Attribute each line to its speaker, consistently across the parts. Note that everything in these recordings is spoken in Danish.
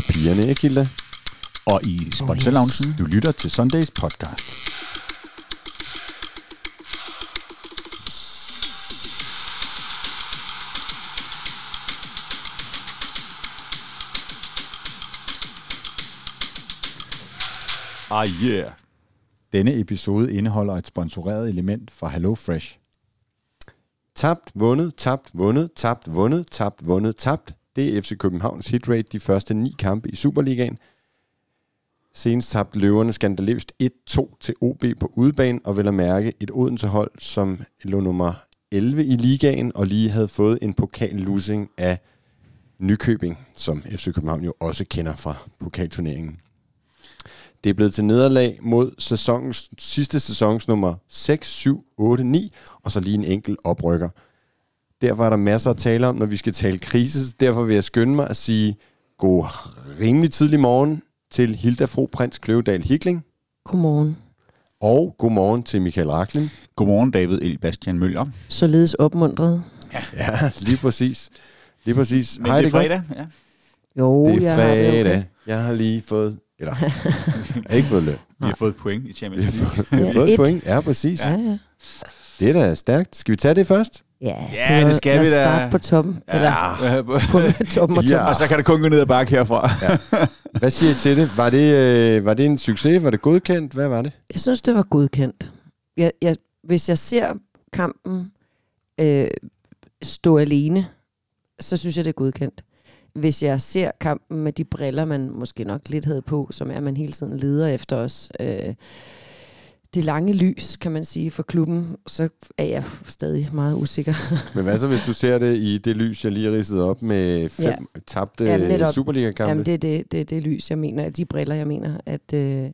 Speaker 1: Og pigerne, ikke Hilda?
Speaker 2: Og i sponsorloungen.
Speaker 1: Du lytter til Sundays podcast. Ah yeah. Denne episode indeholder et sponsoreret element fra Hello Fresh.
Speaker 3: Tabt, vundet, tabt, vundet, tabt, vundet, tabt, vundet, tabt. Det er FC Københavns hitrate de første ni kampe i Superligaen. Senest tabte løverne skandaløst 1-2 til OB på udebane, og vil at mærke et Odense-hold, som lå nummer 11 i ligaen, og lige havde fået en pokal-losing af Nykøbing, som FC København jo også kender fra pokalturneringen. Det er blevet til nederlag mod sæsonens, sidste sæsons nummer 6, 7, 8, 9, og så lige en enkelt oprykker. Derfor er der masser at tale om, når vi skal tale krise. Derfor vil jeg skynde mig at sige god rimelig tidlig morgen til Hilda Fro Prins Kløvedal Hikling.
Speaker 4: Godmorgen.
Speaker 3: Og god morgen til Michael Rakling.
Speaker 2: Godmorgen, David El Bastian Møller.
Speaker 4: Således opmuntret.
Speaker 3: Ja, lige præcis. Lige præcis.
Speaker 2: Men det er fredag, ja.
Speaker 4: Jo,
Speaker 3: Det er
Speaker 4: jeg har det
Speaker 3: fredag.
Speaker 4: okay.
Speaker 3: Jeg har lige fået... Eller, jeg har ikke fået løn.
Speaker 2: Vi har fået point i
Speaker 3: Vi
Speaker 2: Champions
Speaker 3: har
Speaker 2: League.
Speaker 3: fået, vi har
Speaker 4: Ja,
Speaker 3: fået et
Speaker 4: et.
Speaker 3: point. Ja, præcis.
Speaker 4: Ja, ja.
Speaker 3: Det er da stærkt. Skal vi tage det først?
Speaker 4: Ja,
Speaker 2: Ja,
Speaker 4: var-
Speaker 2: det skal
Speaker 4: lad
Speaker 2: vi da.
Speaker 4: starte på toppen. Ja. Eller på toppen og
Speaker 3: Ja.
Speaker 4: toppen.
Speaker 2: og så kan det kun gå ned ad bakke herfra.
Speaker 3: Hvad siger I til det? Var det, øh, var det en succes? Var det godkendt? Hvad var det?
Speaker 4: Jeg synes, det var godkendt. Jeg, jeg, hvis jeg ser kampen øh, stå alene, så synes jeg, det er godkendt. Hvis jeg ser kampen med de briller, man måske nok lidt havde på, som er, at man hele tiden leder efter os, øh, det lange lys, kan man sige, for klubben, så er jeg stadig meget usikker.
Speaker 3: Men hvad så, hvis du ser det i det lys, jeg lige har ridset op med fem ja. Tabte
Speaker 4: Jamen.
Speaker 3: Superliga-kampe?
Speaker 4: Jamen, det er det, det, det lys, jeg mener, de briller, jeg mener, at... Øh,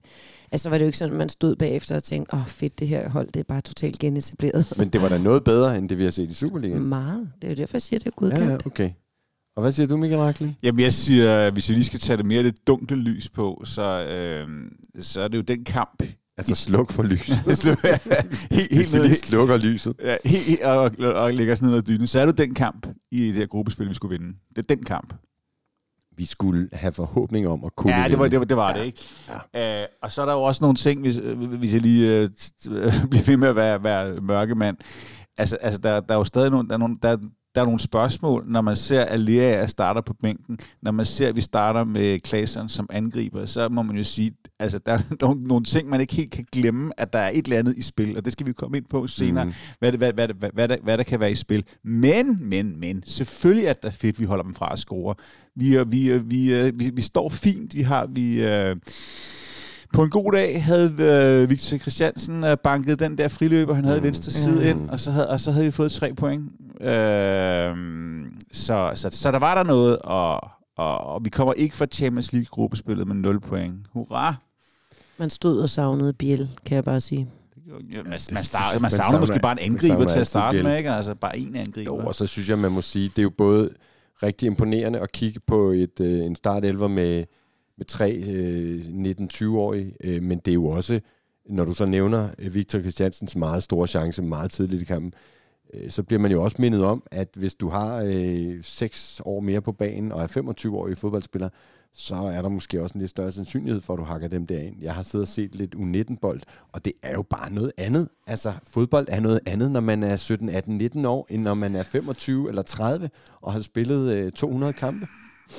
Speaker 4: altså var det jo ikke sådan, at man stod bagefter og tænkte, åh oh, fedt, det her hold, det er bare totalt genetableret.
Speaker 3: Men det var da noget bedre, end det vi har set i Superligaen.
Speaker 4: Meget. Det er jo derfor, jeg siger, det er godkendt.
Speaker 3: Ja, ja, okay. Og hvad siger du, Michael Rakling?
Speaker 2: Jamen jeg siger, hvis vi lige skal tage det mere lidt dunkle lys på, så, øh, så er det jo den kamp.
Speaker 3: Altså sluk for lys.
Speaker 2: helt, helt, ned,
Speaker 3: slukker lyset.
Speaker 2: ja, helt, og, og, og lægger ned under dynen, så er jo den kamp i det her gruppespil, vi skulle vinde. Det er den kamp.
Speaker 3: Vi skulle have forhåbning om at kunne
Speaker 2: Ja, det var det, var, det, var det ikke? Ja. Øh, og så er der jo også nogle ting, hvis, øh, hvis jeg lige øh, bliver ved med at være, være mørkemand. Altså, altså der, der er jo stadig nogle, der er nogle, der, der er nogle spørgsmål, når man ser Alea starter på bænken, når man ser, at vi starter med Klaseren som angriber, så må man jo sige, altså der er nogle, nogle ting, man ikke helt kan glemme, at der er et eller andet i spil, og det skal vi komme ind på senere, mm. hvad, det, hvad, hvad, hvad, hvad, der, hvad der kan være i spil. Men, men, men, selvfølgelig er det fedt, at vi holder dem fra at score. Vi, vi, vi, vi, vi står fint, vi har, vi, øh, på en god dag havde øh, Victor Christiansen øh, banket den der friløber, han havde
Speaker 3: Mm.
Speaker 2: mm. venstre side
Speaker 4: Ja.
Speaker 2: ind, og så, havde, og så havde vi fået tre point. Øh, så, så, så der var der noget, og, og, og vi kommer ikke fra Champions League-gruppespillet med 0 point. Hurra!
Speaker 4: Man stod og savnede Biel, kan jeg bare sige.
Speaker 2: Ja, man, man, starter,
Speaker 3: man
Speaker 2: savner måske bare en angriber til at starte
Speaker 3: Biel.
Speaker 2: med, ikke? Altså bare en angriber.
Speaker 3: Jo, og så synes jeg, man må sige, det er jo både rigtig imponerende at kigge på et, øh, en startelver med, med tre øh, 19-20-årige, øh, men det er jo også, når du så nævner øh, Victor Christiansens meget store chance meget tidligt i kampen, øh, så bliver man jo også mindet om, at hvis du har øh, 6 år mere på banen og er 25 år i fodboldspiller, så er der måske også en lidt større sandsynlighed for, at du hakker dem derind. Jeg har siddet og set lidt U19-bold, og det er jo bare noget andet. Altså, fodbold er noget andet, når man er 17, 18, 19 år, end når man er 25 eller 30 og har spillet øh, 200 kampe.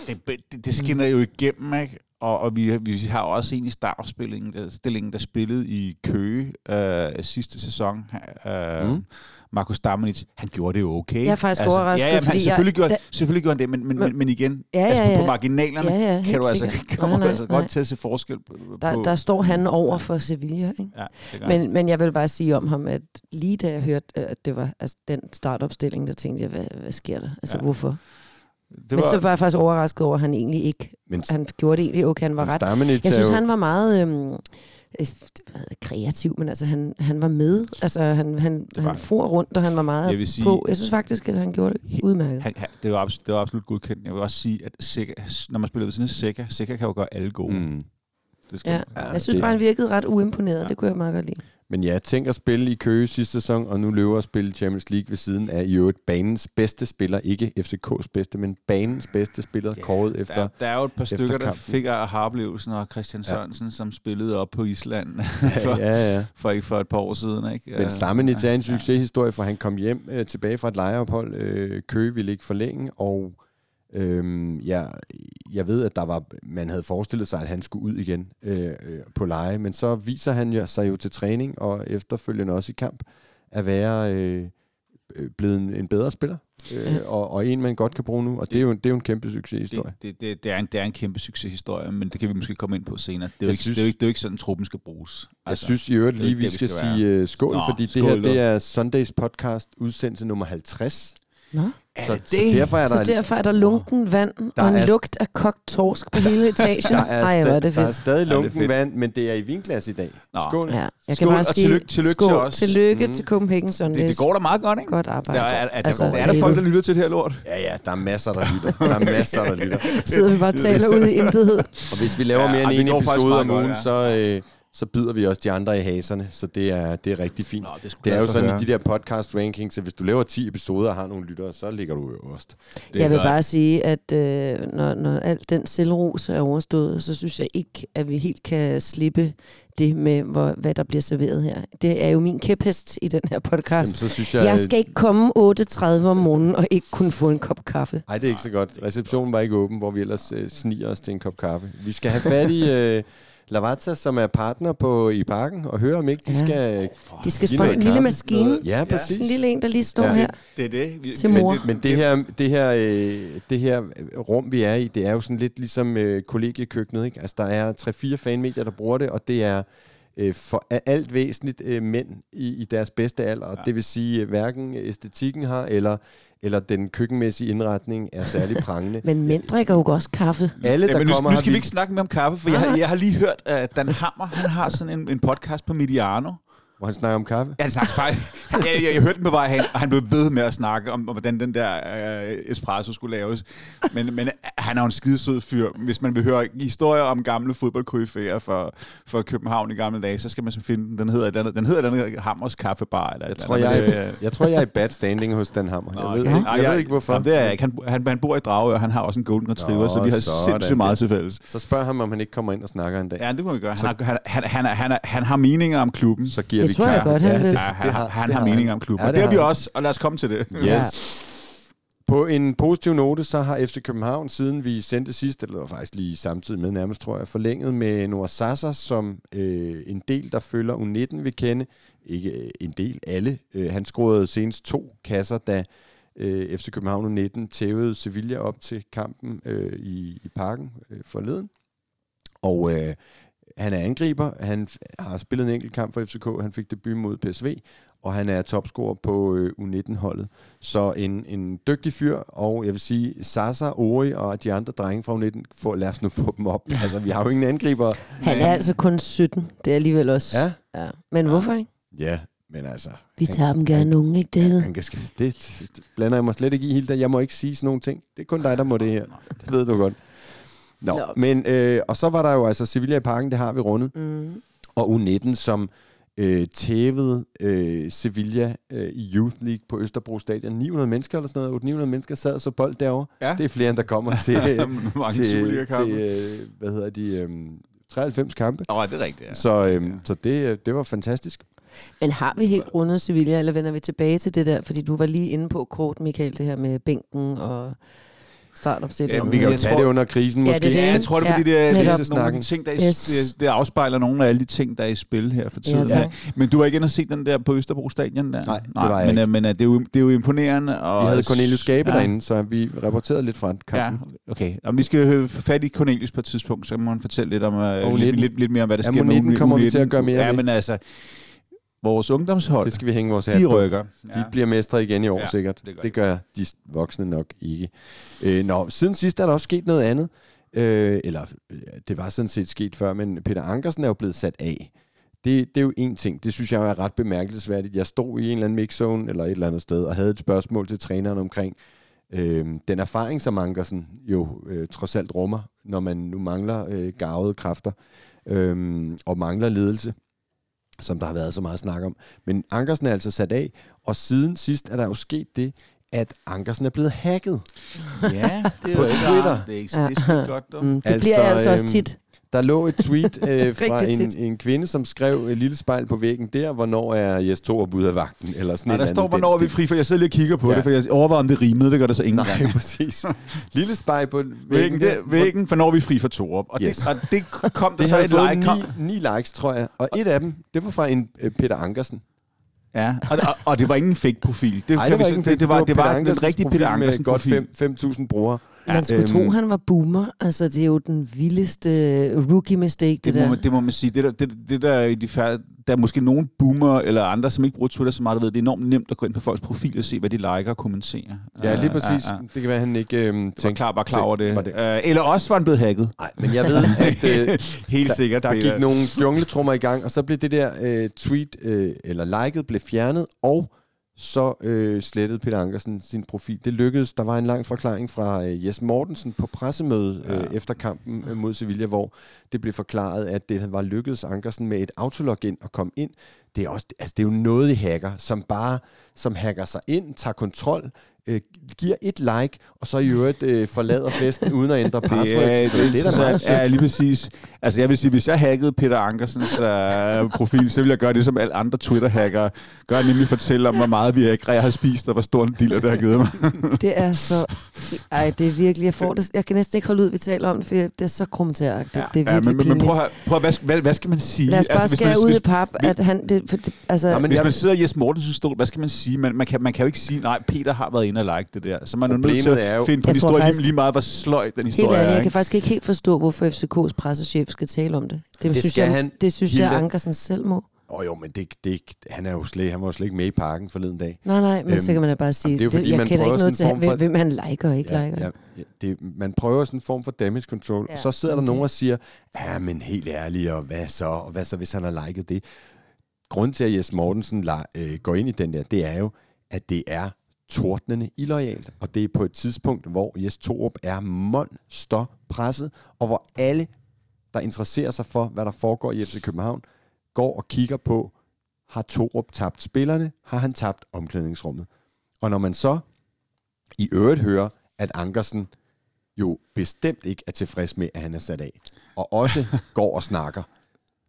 Speaker 2: det, det, det skinner jo igennem, ikke? Og, og vi, vi har også en i startopstillingen, der, stillingen, der spillede i Køge øh, sidste sæson. Øh,
Speaker 3: Mm.
Speaker 2: Markus Damenic, han gjorde det jo okay.
Speaker 4: Jeg er faktisk overrasket,
Speaker 2: Ja, jamen, han,
Speaker 4: fordi jeg-
Speaker 2: selvfølgelig, gjorde,
Speaker 4: da-
Speaker 2: selvfølgelig gjorde han det, men, men, men, men igen,
Speaker 4: Ja,
Speaker 2: altså
Speaker 4: ja,
Speaker 2: på
Speaker 4: ja.
Speaker 2: marginalerne,
Speaker 4: Ja, ja,
Speaker 2: kan du altså,
Speaker 4: sikkert.
Speaker 2: kan
Speaker 4: Nej,
Speaker 2: du
Speaker 4: nej,
Speaker 2: altså
Speaker 4: nej.
Speaker 2: godt til at se forskel på.
Speaker 4: Der,
Speaker 2: på
Speaker 4: der står han over for Sevilla, ikke?
Speaker 2: ja, det.
Speaker 4: Men, men jeg vil bare sige om ham, at lige da jeg hørte, at det var altså, den startopstilling, der tænkte jeg, hvad, hvad sker der? Altså,
Speaker 2: ja.
Speaker 4: hvorfor?
Speaker 2: Det
Speaker 4: Men så var jeg faktisk overrasket over, at han egentlig ikke,
Speaker 3: Men,
Speaker 4: han gjorde det egentlig okay, han var ret
Speaker 3: Stamenic
Speaker 4: Jeg synes,
Speaker 3: jo,
Speaker 4: han var meget øhm, øh, kreativ, men altså, han, han var med. Altså, han, han,
Speaker 2: var
Speaker 4: han for rundt, og han var meget
Speaker 2: Jeg sige-
Speaker 4: på. Jeg synes faktisk, at han gjorde det udmærket.
Speaker 2: han, han, det, var absolut, det var absolut godkendt. Jeg vil også sige, at Sikker, når man spiller ved sådan en Sikker, Sikker kan jo gøre alle gode. Mm. Det skal
Speaker 4: Ja.
Speaker 2: man.
Speaker 3: Ja,
Speaker 4: Jeg synes
Speaker 3: det-
Speaker 4: bare, han virkede ret uimponeret.
Speaker 2: Ja.
Speaker 4: Det kunne jeg meget godt lide.
Speaker 3: Men ja, tænk at spille i Køge sidste sæson, og nu løber at spille Champions League ved siden af i øvrigt banens bedste spiller. Ikke FCK's bedste, men banens bedste spiller, yeah, kåret efter
Speaker 2: Der, der er jo et par stykker, der
Speaker 3: kampen.
Speaker 2: fik af oplevelsen og Christian Sørensen, ja. som spillede op på Island for,
Speaker 3: ja, ja.
Speaker 2: for, for et par år siden. Ikke?
Speaker 3: Men Stammenitz er en succeshistorie, for han kom hjem øh, tilbage fra et lejeophold. Øh, Køge ville ikke forlænge, og Øhm, ja, jeg ved, at der var, man havde forestillet sig, at han skulle ud igen øh, øh, på leje, men så viser han jo, sig jo til træning og efterfølgende også i kamp at være øh, øh, blevet en, en bedre spiller, øh, og, og en, man godt kan bruge nu, og det, det, er, jo, det er jo en kæmpe succeshistorie.
Speaker 2: Det, det, det, det, er en, det er en kæmpe succeshistorie, men det kan vi måske komme ind på senere. Det er jo ikke, synes, det er jo ikke, det er jo ikke sådan, truppen skal bruges.
Speaker 3: Altså, jeg synes i øvrigt lige, vi skal, skal sige uh, skål, Nå, fordi skål, det her det er Sundays podcast udsendelse nummer 50.
Speaker 4: Nå.
Speaker 3: Så, det? så derfor er der,
Speaker 4: så derfor er der lunken vand der og en er, lugt af kogt torsk på hele etagen.
Speaker 3: der, er Ej, sta- det der er stadig lunken ja, vand, men det er i vinglas i dag.
Speaker 2: Nå.
Speaker 3: Skål.
Speaker 4: Ja, jeg
Speaker 2: skål,
Speaker 4: kan bare
Speaker 2: og
Speaker 4: sige,
Speaker 2: tillykke, tillykke
Speaker 4: skål,
Speaker 2: til os.
Speaker 4: Tillykke mm. til Copenhagen Sundays.
Speaker 2: Det, det går da meget godt, ikke?
Speaker 4: Godt arbejde.
Speaker 2: Der er, er, er, altså, der, er der folk, der lytter til det her lort?
Speaker 3: Ja, ja, der er masser, der lytter. Der er masser, der lytter.
Speaker 4: Sidder vi bare og taler ud i intethed.
Speaker 3: Og hvis vi laver
Speaker 2: Ja,
Speaker 3: mere
Speaker 2: ej,
Speaker 3: end en episode om ugen, så... Øh, så bider vi også de andre i haserne, så det er, det er rigtig fint.
Speaker 2: Nå, det,
Speaker 3: det er jo sådan i de der podcast rankings, så hvis du laver 10 episoder og har nogle lyttere, så ligger du øverst.
Speaker 4: Det jeg vil bare sige, at øh, når, når alt den selvros er overstået, så synes jeg ikke, at vi helt kan slippe det med, hvor, hvad der bliver serveret her. Det er jo min kæphest i den her podcast.
Speaker 3: Jamen, så synes jeg,
Speaker 4: jeg skal ikke komme 8.30 om morgenen og ikke kunne få en kop kaffe.
Speaker 3: Nej, det er ikke så godt. Receptionen var ikke åben, hvor vi ellers øh, sniger os til en kop kaffe. Vi skal have fat i... Øh, Lavazza, som er partner på i parken, og høre om ikke de
Speaker 4: Ja.
Speaker 3: skal...
Speaker 4: De skal spørge
Speaker 3: noget
Speaker 4: en lille maskine.
Speaker 3: Ja, præcis.
Speaker 4: Sådan en lille en, der lige står
Speaker 3: Ja.
Speaker 4: her.
Speaker 2: Det er det. Vi,
Speaker 4: Til
Speaker 2: men
Speaker 4: mor.
Speaker 2: det-
Speaker 3: Men det her, det, her, øh, det her rum, vi er i, det er jo sådan lidt ligesom øh, kollegiekøkkenet. Ikke? Altså, der er 3-4 fanmedier, der bruger det, og det er øh, for alt væsentligt øh, mænd i, i deres bedste alder.
Speaker 2: Ja.
Speaker 3: det vil sige, at hverken æstetikken har, eller, eller den køkkenmæssige indretning er særlig prangende.
Speaker 4: Men mænd drikker jo også kaffe.
Speaker 3: Alle, der
Speaker 2: Ja, men nu,
Speaker 3: kommer
Speaker 2: nu skal vi
Speaker 3: vi-
Speaker 2: ikke snakke mere om kaffe, for jeg, har- jeg har lige hørt, at Dan Hammer, han har sådan en, en podcast på Mediano.
Speaker 3: Hvor han snakker om kaffe.
Speaker 2: Ja, han snakker faktisk. Jeg, jeg, jeg hørte den på vej hen, og han blev ved med at snakke om, om hvordan den der øh, espresso skulle laves. Men, men han er jo en skidesød fyr. Hvis man vil høre historier om gamle fodboldkoryfæer for, for København i gamle dage, så skal man så finde den. Den hedder, den, den hedder den hedder Hammers Kaffebar. Eller
Speaker 3: Jeg tror, jeg, er, jeg tror, jeg er i bad standing hos Dan Hammer.
Speaker 2: Nå,
Speaker 3: Jeg ved,
Speaker 2: okay.
Speaker 3: ikke, jeg ved ikke, hvorfor.
Speaker 2: Jamen, det er jeg ikke. Han, han, han bor i Dragør, og han har også en golden retriever,
Speaker 3: Nå,
Speaker 2: så vi har sindssygt meget til fælles.
Speaker 3: Så spørg ham, om han ikke kommer ind og snakker en dag.
Speaker 2: Ja, det må vi gøre. Han, har, han, han, han, han, han har meninger om klubben.
Speaker 3: Så giver
Speaker 4: Det
Speaker 3: vi
Speaker 4: tror jeg godt, han
Speaker 3: ja,
Speaker 4: vil.
Speaker 3: det,
Speaker 2: han,
Speaker 3: det
Speaker 2: har, han
Speaker 3: det
Speaker 2: har
Speaker 3: han.
Speaker 2: om klubben.
Speaker 3: Ja,
Speaker 2: og
Speaker 3: det
Speaker 2: det har vi også, og lad os komme til det.
Speaker 3: Yes. Ja. På en positiv note, så har FC København, siden vi sendte sidst, eller faktisk lige samtidig med nærmest, tror jeg, forlænget med Noah Sasser, som øh, en del, der følger U19 vil kende. Ikke øh, en del, alle. Øh, han scorede senest to kasser, da øh, FC København U19 tævede Sevilla op til kampen øh, i, i parken øh, forleden. Og øh, han er angriber. Han har spillet en enkelt kamp for FCK. Han fik debut mod PSV, og han er topscorer på øh, U19-holdet. Så en, en dygtig fyr, og jeg vil sige, Sasa, Ori og de andre drenge fra U19, får, lad os nu få dem op. Altså, vi har jo ingen angriber.
Speaker 4: Han er altså kun 17. Det er alligevel også.
Speaker 3: Ja,
Speaker 4: ja. Men hvorfor ikke?
Speaker 3: ja men altså...
Speaker 4: Vi
Speaker 3: han-
Speaker 4: tager dem gerne unge, ikke det?
Speaker 3: Han kan, det, det blander jeg mig slet ikke i, Hilda. Jeg må ikke sige sådan nogle ting. Det er kun dig, der må det her. Det ved du godt. Nå,
Speaker 4: Nå.
Speaker 3: men øh, og så var der jo altså Sevilla i parken, det har vi rundet.
Speaker 4: Mm.
Speaker 3: og U19, som øh, tævede øh, Sevilla øh, i Youth League på Østerbro Stadion. 900 mennesker eller sådan noget. 900 mennesker sad så bold derovre.
Speaker 2: Ja.
Speaker 3: Det er flere, end der kommer til,
Speaker 2: Mange
Speaker 3: til, til øh, hvad hedder de, øh, 93 kampe.
Speaker 2: Nå, det er rigtigt, ja.
Speaker 3: Ja. Så, øh, så det, øh, det var fantastisk.
Speaker 4: Men har vi helt rundet Sevilla, eller vender vi tilbage til det der? Fordi du var lige inde på kort, Michael, det her med bænken og startopstillingen.
Speaker 2: Ja,
Speaker 3: Vi kan jo tage det under krisen
Speaker 4: Ja,
Speaker 3: måske.
Speaker 4: det det.
Speaker 2: Ja, jeg tror, det er,
Speaker 4: Ja,
Speaker 2: fordi det er, det er
Speaker 4: netop.
Speaker 2: sådan nogle af de ting, der er,
Speaker 4: Yes.
Speaker 2: det, det afspejler nogle af alle de ting, der er i spil her for tiden.
Speaker 4: tak.
Speaker 2: Men du var ikke inde og se den der på Østerbro Stadion der?
Speaker 3: Nej, det var jeg
Speaker 2: men,
Speaker 3: ikke.
Speaker 2: øh, Men øh, det, er jo, det er jo imponerende. Og
Speaker 3: Vi havde Cornelius Gabe
Speaker 2: ja.
Speaker 3: ja. derinde, så vi rapporterede lidt fra
Speaker 2: Ja,
Speaker 3: kampen.
Speaker 2: okay. Og vi skal høre fat i Cornelius på et tidspunkt, så må han fortælle lidt, om,
Speaker 3: Og
Speaker 2: lidt,
Speaker 3: U19.
Speaker 2: lidt, lidt mere om, hvad der
Speaker 3: Ja,
Speaker 2: sker
Speaker 3: U19
Speaker 2: med
Speaker 3: kommer vi
Speaker 2: U19.
Speaker 3: til at gøre mere
Speaker 2: Ja, men altså, vores ungdomshold,
Speaker 3: Det skal vi hænge vores hat
Speaker 2: de
Speaker 3: på.
Speaker 2: rykker.
Speaker 3: De bliver mestre igen i år
Speaker 2: Ja,
Speaker 3: ja, sikkert.
Speaker 2: det gør
Speaker 3: det gør de voksne nok ikke. Øh, nå, siden sidst er der også sket noget andet. Øh, eller, øh, det var sådan set sket før, men Peter Ankersen er jo blevet sat af. Det, det er jo en ting. Det synes jeg er ret bemærkelsesværdigt. Jeg stod i en eller anden mixzone eller et eller andet sted og havde et spørgsmål til træneren omkring øh, den erfaring, som Ankersen jo øh, trods alt rummer, når man nu mangler øh, garvede kræfter øh, og mangler ledelse. Som der har været så meget snak om. Men Ankersen er altså sat af, og siden sidst er der jo sket det, at Ankersen er blevet hacket.
Speaker 2: Ja, det er
Speaker 3: På
Speaker 2: jo ikke
Speaker 3: Twitter.
Speaker 2: Det er ikke det er godt, dog.
Speaker 4: Mm, det
Speaker 3: Altså,
Speaker 4: bliver altså også
Speaker 3: øhm,
Speaker 4: tit.
Speaker 3: Der lå et tweet øh, fra en, en kvinde, som skrev et lille spejl på væggen der, hvornår er Jes Torup ude af vagten, eller sådan
Speaker 2: Nej, der står, hvornår er vi
Speaker 3: den
Speaker 2: fri, for jeg sidder lige og kigger på
Speaker 3: Ja.
Speaker 2: det, for jeg overvejer, om det rimede, det gør det så ingen.
Speaker 3: Nej, præcis. Lille spejl på væggen,
Speaker 2: Væggen,
Speaker 3: der,
Speaker 2: det, væggen, hvornår er vi fri for Torup. Og,
Speaker 3: Yes.
Speaker 2: det, og det kom der
Speaker 3: Det
Speaker 2: så et like. Kom,
Speaker 3: ni, ni likes, tror jeg. Og et af dem, det var fra en øh, Peter Ankersen.
Speaker 2: ja, og, og, og, det var ikke en fake-profil. Det,
Speaker 3: Ej, det var ikke en
Speaker 2: det, det, var, det
Speaker 3: Peter
Speaker 2: var den
Speaker 3: Ankersens
Speaker 2: rigtige
Speaker 3: profil
Speaker 2: Peter
Speaker 3: med
Speaker 2: Ankersen
Speaker 3: godt
Speaker 2: profil.
Speaker 3: fem- 5.000 brugere.
Speaker 4: Man skulle
Speaker 3: Øhm,
Speaker 4: tro, han var boomer. Altså, det er jo den vildeste rookie mistake, det,
Speaker 2: Det
Speaker 4: der.
Speaker 2: må, man, det må man sige. Det der, det, det der, i de færd, der er måske nogle boomer eller andre, som ikke bruger Twitter så meget, der ved, det er enormt nemt at gå ind på folks profil og se, hvad de liker og kommenterer.
Speaker 3: Ja, lige
Speaker 2: Øh,
Speaker 3: præcis.
Speaker 2: øh, øh.
Speaker 3: Det kan være, at han ikke øhm,
Speaker 2: Var
Speaker 3: tænkte...
Speaker 2: klar, var klar over det.
Speaker 3: Var det-
Speaker 2: Øh, eller også var han blevet hacket.
Speaker 3: Nej, men jeg ved, at øh,
Speaker 2: Helt
Speaker 3: der,
Speaker 2: sikkert.
Speaker 3: der
Speaker 2: Peter.
Speaker 3: gik nogle jungletrummer i gang, og så blev det der øh, tweet, øh, eller liket, blev fjernet, og så øh, slettede Peter Ankersen sin profil. Det lykkedes. Der var en lang forklaring fra øh, Jes Mortensen på pressemødet øh,
Speaker 2: Ja.
Speaker 3: efter kampen øh, mod Sevilla, hvor det blev forklaret, at det var lykkedes Ankersen med et autologin at komme ind. Det er, også, altså, det er jo noget i hacker, som bare som hacker sig ind, tager kontrol, øh, giver et like, og så i øvrigt øh, forlader festen uden at ændre password.
Speaker 2: Ja, det, det,
Speaker 3: det er da meget sødt.
Speaker 2: Ja, lige præcis. Altså, jeg vil sige, hvis jeg hackede Peter Ankersens øh, profil, så ville jeg gøre det, som alle andre Twitter-hackere gør, nemlig fortælle om, hvor meget vi ikke har spist, og hvor stor en dealer det har givet mig.
Speaker 4: Det er så... Ej, det er virkelig... Jeg, får det, jeg kan næsten ikke holde ud, vi taler om det, for det er så krumtæragtigt. Ja, det er
Speaker 2: ja,
Speaker 4: virkelig
Speaker 2: men, men, men
Speaker 4: pinligt.
Speaker 2: prøv, at, prøv at, hvad, skal- hvad, hvad skal man sige?
Speaker 4: Lad os bare
Speaker 2: hvis
Speaker 4: skære
Speaker 2: man,
Speaker 4: ud i
Speaker 2: hvis,
Speaker 4: pap,
Speaker 2: hvis-
Speaker 4: at han... Det, for, det, altså,
Speaker 3: Nå, men
Speaker 2: hvis
Speaker 3: jeg-
Speaker 2: man sidder i Jes Mortensens stol, hvad skal man sige? Man, man, kan, man kan jo ikke sige, nej, Peter har været inde og like det der. Så man er jo nødt til
Speaker 3: Problemet er
Speaker 2: at
Speaker 3: jo-
Speaker 2: finde på
Speaker 4: Jeg
Speaker 2: en
Speaker 4: tror
Speaker 2: historie,
Speaker 4: faktisk-
Speaker 2: lige, meget, hvor sløj den
Speaker 4: Helt
Speaker 2: historie
Speaker 4: ærligt,
Speaker 2: er.
Speaker 4: jeg
Speaker 2: ikke?
Speaker 4: kan faktisk ikke helt forstå, hvorfor FCK's pressechef skal tale om det. Det,
Speaker 3: Det
Speaker 4: synes,
Speaker 3: skal
Speaker 4: jeg,
Speaker 3: han.
Speaker 4: det synes jeg. Ankersen selv må.
Speaker 3: Åh oh, jo, men det, det, han, er jo slet, han var jo slet ikke med i parken forleden dag.
Speaker 4: Nej, nej, men
Speaker 3: Øhm,
Speaker 4: så kan man da bare sige,
Speaker 3: det er jo fordi,
Speaker 4: jeg
Speaker 3: man
Speaker 4: kender ikke noget til,
Speaker 3: for-
Speaker 4: hvem, hvem han liker og ikke liker.
Speaker 3: ja, ja, det, man prøver sådan en form for damage control, ja,
Speaker 4: Ja,
Speaker 3: og så sidder der
Speaker 4: men
Speaker 3: nogen
Speaker 4: det-
Speaker 3: og siger, ja, men helt ærligt, og hvad så, og hvad så, hvis han har liket det? Grunden til, at Jes Mortensen la, øh, går ind i den der, det er jo, at det er tordnende illoyalt, og det er på et tidspunkt, hvor Jes Torup er monster presset, og hvor alle, der interesserer sig for, hvad der foregår i FC København, går og kigger på, har Torup tabt spillerne, har han tabt omklædningsrummet. Og når man så i øvrigt hører, at Ankersen jo bestemt ikke er tilfreds med, at han er sat af, og også går og snakker,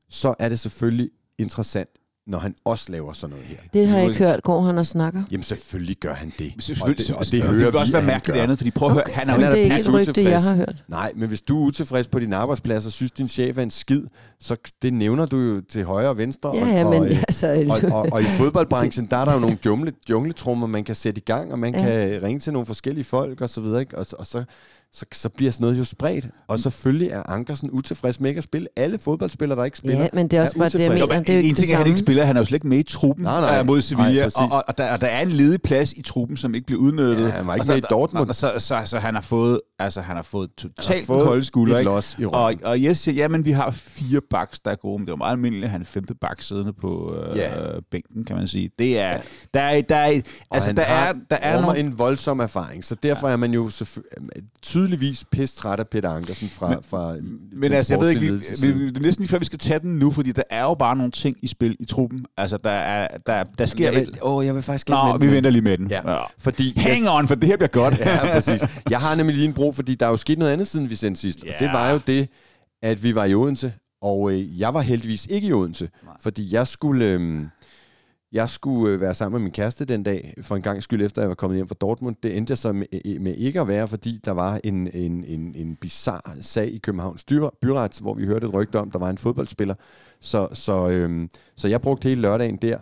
Speaker 3: så er det selvfølgelig interessant, når han også laver sådan noget her.
Speaker 4: Det har jeg ikke hørt. Går han og snakker?
Speaker 3: Jamen selvfølgelig gør han det.
Speaker 2: Selvfølgelig,
Speaker 3: og det, og det,
Speaker 2: det,
Speaker 3: hører
Speaker 2: det vil
Speaker 3: vi,
Speaker 2: også være mærkeligt andet, fordi prøv at høre, han er
Speaker 3: Han
Speaker 2: jo
Speaker 3: er
Speaker 4: det
Speaker 3: da
Speaker 4: er ikke
Speaker 3: pisse
Speaker 4: et rygte,
Speaker 3: utilfreds.
Speaker 4: jeg har hørt.
Speaker 3: Nej, men hvis du er utilfreds på din arbejdsplads og synes, din chef er en skid, så det nævner du jo til højre og venstre.
Speaker 4: Ja,
Speaker 3: og,
Speaker 4: ja, men
Speaker 3: og,
Speaker 4: altså...
Speaker 3: og, og, og i fodboldbranchen, der er der jo nogle jungle, jungletrummer, man kan sætte i gang, og man
Speaker 4: Ja.
Speaker 3: kan ringe til nogle forskellige folk og så videre, ikke? Og, og så, så, så bliver sådan noget jo spredt. Og selvfølgelig er Ankersen utilfreds med ikke at spille. Alle fodboldspillere, der ikke spiller,
Speaker 4: Ja, men det er også
Speaker 3: er
Speaker 4: bare det, jeg mener. Det er jo ikke
Speaker 2: en
Speaker 4: det
Speaker 2: ting er, at han
Speaker 4: samme.
Speaker 2: ikke spiller, han er jo slet ikke med i truppen
Speaker 3: Nej, nej.
Speaker 2: øh, mod Sevilla,
Speaker 3: Nej,
Speaker 2: og, og, og, der, og der er en ledig plads i truppen, som ikke bliver udnyttet.
Speaker 3: Ja, han var ikke
Speaker 2: og så,
Speaker 3: med i Dortmund.
Speaker 2: Og så, så, så, han har fået, altså, han har fået totalt
Speaker 3: fået
Speaker 2: kolde skulder.
Speaker 3: et
Speaker 2: ikke?
Speaker 3: los i
Speaker 2: Og, og Jes siger, jamen vi har fire backs, der er gode, men det er jo meget almindeligt at han femte back siddende på øh,
Speaker 3: Ja.
Speaker 2: bænken, kan man sige. Det er, der er, der er, altså der er, der er nogle,
Speaker 3: en voldsom erfaring, så derfor ja. er man jo tydeligvis pisse træt af Peter Ankersen fra,
Speaker 2: Men-
Speaker 3: fra
Speaker 2: Men altså, jeg ved ikke, vi, vi, det er næsten lige før, vi skal tage den nu, fordi der er jo bare nogle ting i spil i truppen. Altså, der, er, der, der sker...
Speaker 3: jeg vil, åh, jeg vil faktisk
Speaker 2: Nå,
Speaker 3: med
Speaker 2: vi venter lige med den.
Speaker 3: Ja. Fordi
Speaker 2: Hang on, for det her bliver godt.
Speaker 3: Ja, præcis. Jeg har nemlig lige en bro, fordi der er jo sket noget andet, siden vi sendte sidst. Yeah. Og det var jo det, at vi var i Odense, og øh, jeg var heldigvis ikke i Odense, Nej. fordi jeg skulle, øh, jeg skulle øh, være sammen med min kæreste den dag, for en gang skyld efter, jeg var kommet hjem fra Dortmund. Det endte jeg så med, øh, med ikke at være, fordi der var en, en, en, en bizarre sag i Københavns byret, hvor vi hørte et rygte om, der var en fodboldspiller. Så, så, øh, så jeg brugte hele lørdagen der.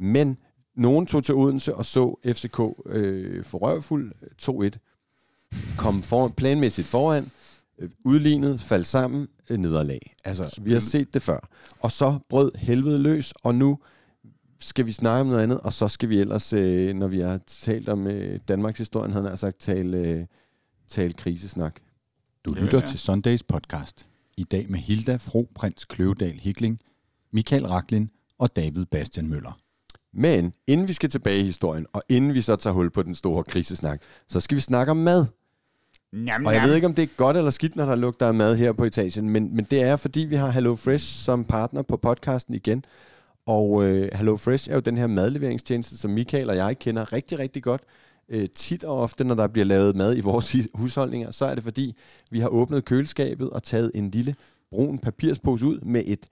Speaker 3: Men nogen tog til Odense og så FCK øh, for røvfuld 2-1 kom for, planmæssigt foran, øh, udlignet, faldt sammen, nederlag. Altså, vi har set det før. Og så brød helvede løs, og nu skal vi snakke om noget andet, og så skal vi ellers, øh, når vi har talt om øh, Danmarks historie, havde han sagt, tale, øh, tale krisesnak.
Speaker 1: Du
Speaker 2: Det
Speaker 1: lytter til Sundays podcast. I dag med Hilda Fro Prins Kløvedal Hikling, Michael Raklin og David Bastian Møller.
Speaker 3: Men inden vi skal tilbage i historien, og inden vi så tager hul på den store krisesnak, så skal vi snakke om mad.
Speaker 2: Njam,
Speaker 3: Og jeg ved ikke, om det er godt eller skidt, når der lugter af mad her på etagen, men, men det er, fordi vi har Hello Fresh som partner på podcasten igen. Og øh, Hello Fresh er jo den her madleveringstjeneste, som Michael og jeg kender rigtig, rigtig godt. Øh, tit og ofte, når der bliver lavet mad i vores husholdninger, så er det fordi, vi har åbnet køleskabet og taget en lille brun papirspose ud med et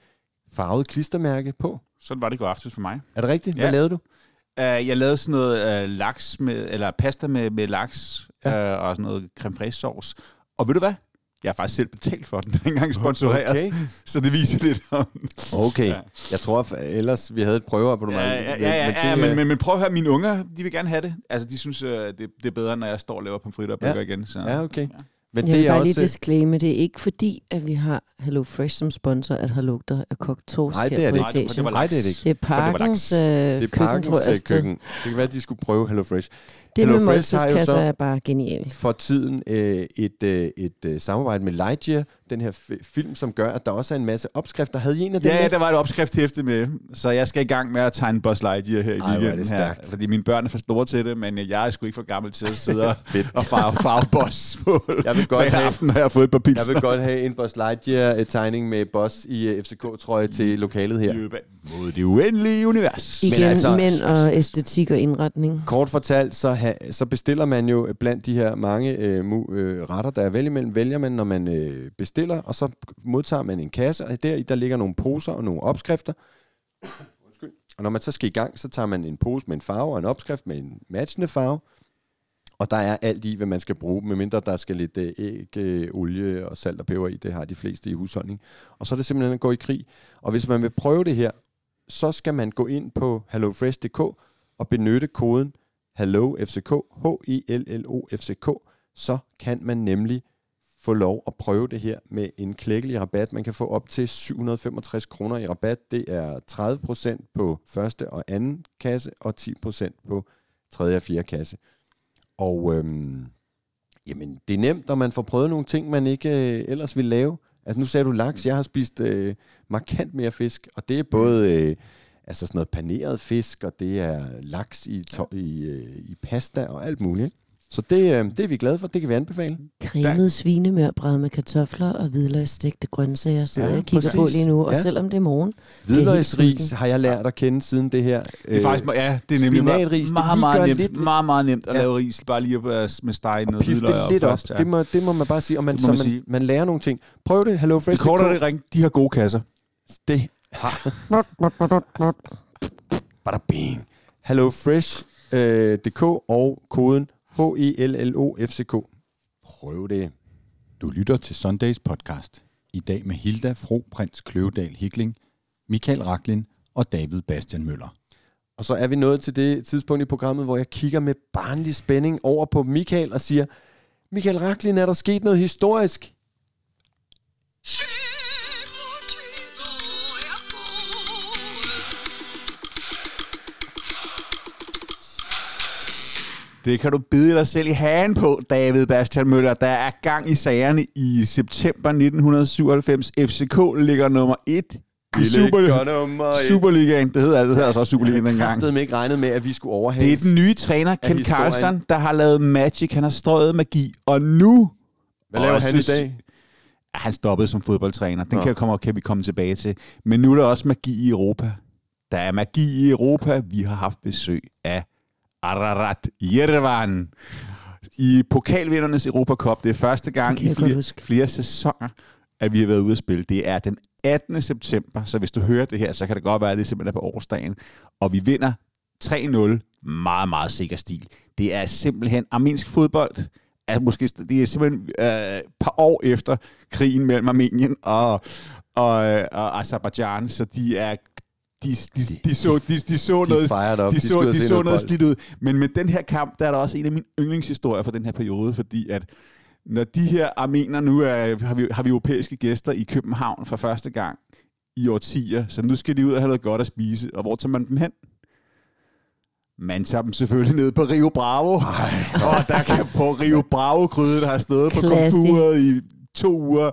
Speaker 3: farvet klistermærke på.
Speaker 2: Sådan var det går aftes for mig.
Speaker 3: Er det rigtigt? Hvad
Speaker 2: Ja.
Speaker 3: lavede du?
Speaker 2: Uh, jeg lavede sådan noget uh, laks med, eller pasta med, med laks
Speaker 3: Ja.
Speaker 2: ja. uh, og sådan noget creme fraiche sauce. Og ved du hvad? Jeg har faktisk selv betalt for den, den engang sponsoreret.
Speaker 3: Okay.
Speaker 2: Så det viser lidt om...
Speaker 3: Okay.
Speaker 2: Ja.
Speaker 3: Jeg tror at ellers, vi havde et prøveabonnement.
Speaker 2: Ja, ja, ja, ja,
Speaker 3: men
Speaker 2: ja
Speaker 3: det,
Speaker 2: men, men, men prøv at høre, mine unger, de vil gerne have det. Altså, de synes, det, det er bedre, når jeg står og laver pomfritter og
Speaker 3: Ja.
Speaker 2: burger igen. Så.
Speaker 3: Ja, okay. Men
Speaker 4: Jeg
Speaker 3: det
Speaker 4: vil
Speaker 3: er
Speaker 4: bare
Speaker 3: også...
Speaker 4: lige disclaimer, det er ikke fordi, at vi har Hello Fresh som sponsor, at har lugter af kogt torsk
Speaker 3: Nej, det er
Speaker 4: på
Speaker 3: det
Speaker 2: Nej, det, var
Speaker 3: Nej, det er det ikke.
Speaker 4: Det er
Speaker 2: For det var
Speaker 4: parkens øh,
Speaker 3: Det er
Speaker 4: køkken, tror
Speaker 3: Parkens
Speaker 4: jeg.
Speaker 3: øh, køkken. Det kan være, at de skulle prøve Hello Fresh.
Speaker 4: Det
Speaker 3: Hello
Speaker 4: med måltidskasser
Speaker 3: så-
Speaker 4: er bare genialt.
Speaker 3: For tiden øh, et, øh, et øh, samarbejde med Lightyear, den her fi- film, som gør, at der også er en masse opskrifter. Havde I en af dem?
Speaker 2: Ja,
Speaker 3: med?
Speaker 2: der var et opskrifthæfte med, så jeg skal i gang med at tegne Buzz Lightyear her i
Speaker 3: Ej,
Speaker 2: weekenden
Speaker 3: det
Speaker 2: her, fordi mine børn er for store til det, men jeg er sgu ikke for gammel til at sidde og, farve, farve Buzz på
Speaker 3: Jeg vil godt have-
Speaker 2: aften, når jeg har fået et par
Speaker 3: Jeg
Speaker 2: pizza.
Speaker 3: vil godt have en Buzz Lightyear-tegning med Boss i øh, FCK-trøje til lokalet her.
Speaker 2: Mod det uendelige univers.
Speaker 4: Igen,
Speaker 3: altså-
Speaker 4: mænd og æstetik og indretning.
Speaker 3: Kort fortalt, så, ha, så bestiller man jo blandt de her mange øh, mu, øh, retter, der er vælge imellem, vælger man, når man øh, bestiller, og så modtager man en kasse, og der, der ligger nogle poser og nogle opskrifter. Undskyld. Og når man så skal i gang, så tager man en pose med en farve og en opskrift med en matchende farve, og der er alt i, hvad man skal bruge, medmindre der skal lidt øh, æg, øh, olie og salt og peber i. Det har de fleste i husholdning. Og så er det simpelthen at gå i krig. Og hvis man vil prøve det her, så skal man gå ind på hellofresh.dk og benytte koden HELLOFCK, h i l l o FCK, så kan man nemlig få lov at prøve det her med en klækkelig rabat. Man kan få op til 765 kroner i rabat. Det er 30% på første og anden kasse, og 10% på tredje og fjerde kasse. Og øhm, jamen, det er nemt, når man får prøvet nogle ting, man ikke øh, ellers ville lave. Altså nu sagde du laks, jeg har spist øh, markant mere fisk, og det er både øh, altså sådan noget paneret fisk, og det er laks i, to- i, øh, i pasta og alt muligt. Så det, øh, det er vi glade for, det kan vi anbefale.
Speaker 4: Cremet svinemørbræd med kartofler og hvidløgsstegte grøntsager, sidder
Speaker 3: Ja,
Speaker 4: jeg kigger på
Speaker 3: præcis.
Speaker 4: lige nu. Og
Speaker 3: Ja.
Speaker 4: selvom det er morgen,
Speaker 3: Hvidløgsris har jeg lært at kende siden det her.
Speaker 2: Det er faktisk, ja, det er nemlig
Speaker 3: spinatris, det
Speaker 2: meget, meget, nemt,
Speaker 3: lidt-
Speaker 2: meget, meget nemt at
Speaker 3: Ja.
Speaker 2: lave ris, bare lige at- med steg
Speaker 3: og
Speaker 2: noget hvidløg
Speaker 3: det lidt op.
Speaker 2: først, ja.
Speaker 3: Det, må, det må man bare sige. Og man,
Speaker 2: Det
Speaker 3: så man,
Speaker 2: man sige.
Speaker 3: man lærer nogle ting. Prøv det. Hello Fresh.
Speaker 2: Det korte det ring, de har gode kasser.
Speaker 3: Det. Bada bing. HelloFresh.dk og koden H-E-L-L-O-F-C-K. Prøv det.
Speaker 1: Du lytter til Sundays podcast. I dag med Hilda Fro Prins Kløvedal Hikling, Michael Raklin og David Bastian Møller.
Speaker 3: Og så er vi nået til det tidspunkt i programmet, hvor jeg kigger med barnlig spænding over på Michael og siger, Michael Raklin, er der sket noget historisk?
Speaker 2: Det kan du bide dig selv i hagen på, David Bastian Møller. Der er gang i sagerne i september 1997. FCK ligger nummer 1 i Super, Superligaen. Det hedder, det hedder altså også Superligaen
Speaker 3: Jeg
Speaker 2: dengang.
Speaker 3: havde ikke regnet med, at vi skulle overhale.
Speaker 2: Det er den nye træner, Ken. Carlson, der har lavet Magic. Han har strøget magi, og nu...
Speaker 3: Hvad laver han i dag?
Speaker 2: Han stoppede som fodboldtræner. Den
Speaker 3: Nå.
Speaker 2: kan, komme, kan vi komme tilbage til. Men nu er der også magi i Europa. Der er magi i Europa. Vi har haft besøg af Ararat Yerevan i pokalvindernes Europa Cup. Det er første gang i flere, flere sæsoner, at vi har været ude at spille. Det er den 18. september, så hvis du hører det her, så kan det godt være, at det simpelthen er på årsdagen. Og vi vinder 3-0. Meget, meget sikker stil. Det er simpelthen armensk fodbold. Er måske, det er simpelthen øh, et par år efter krigen mellem Armenien og, og, og Azerbaijan, så de er de, de, de, så, de, de så
Speaker 3: De
Speaker 2: noget, de,
Speaker 3: skal
Speaker 2: så, de så noget slidt ud. Men med den her kamp, der er der også en af mine yndlingshistorier fra den her periode, fordi at når de her armener nu er, har, vi, har vi europæiske gæster i København for første gang i årtier, så nu skal de ud og have noget godt at spise. Og hvor tager man dem hen? Man tager dem selvfølgelig ned på Rio Bravo. og der kan på Rio Bravo gryde, der har stået på
Speaker 4: Classy.
Speaker 2: komfuret i to uger,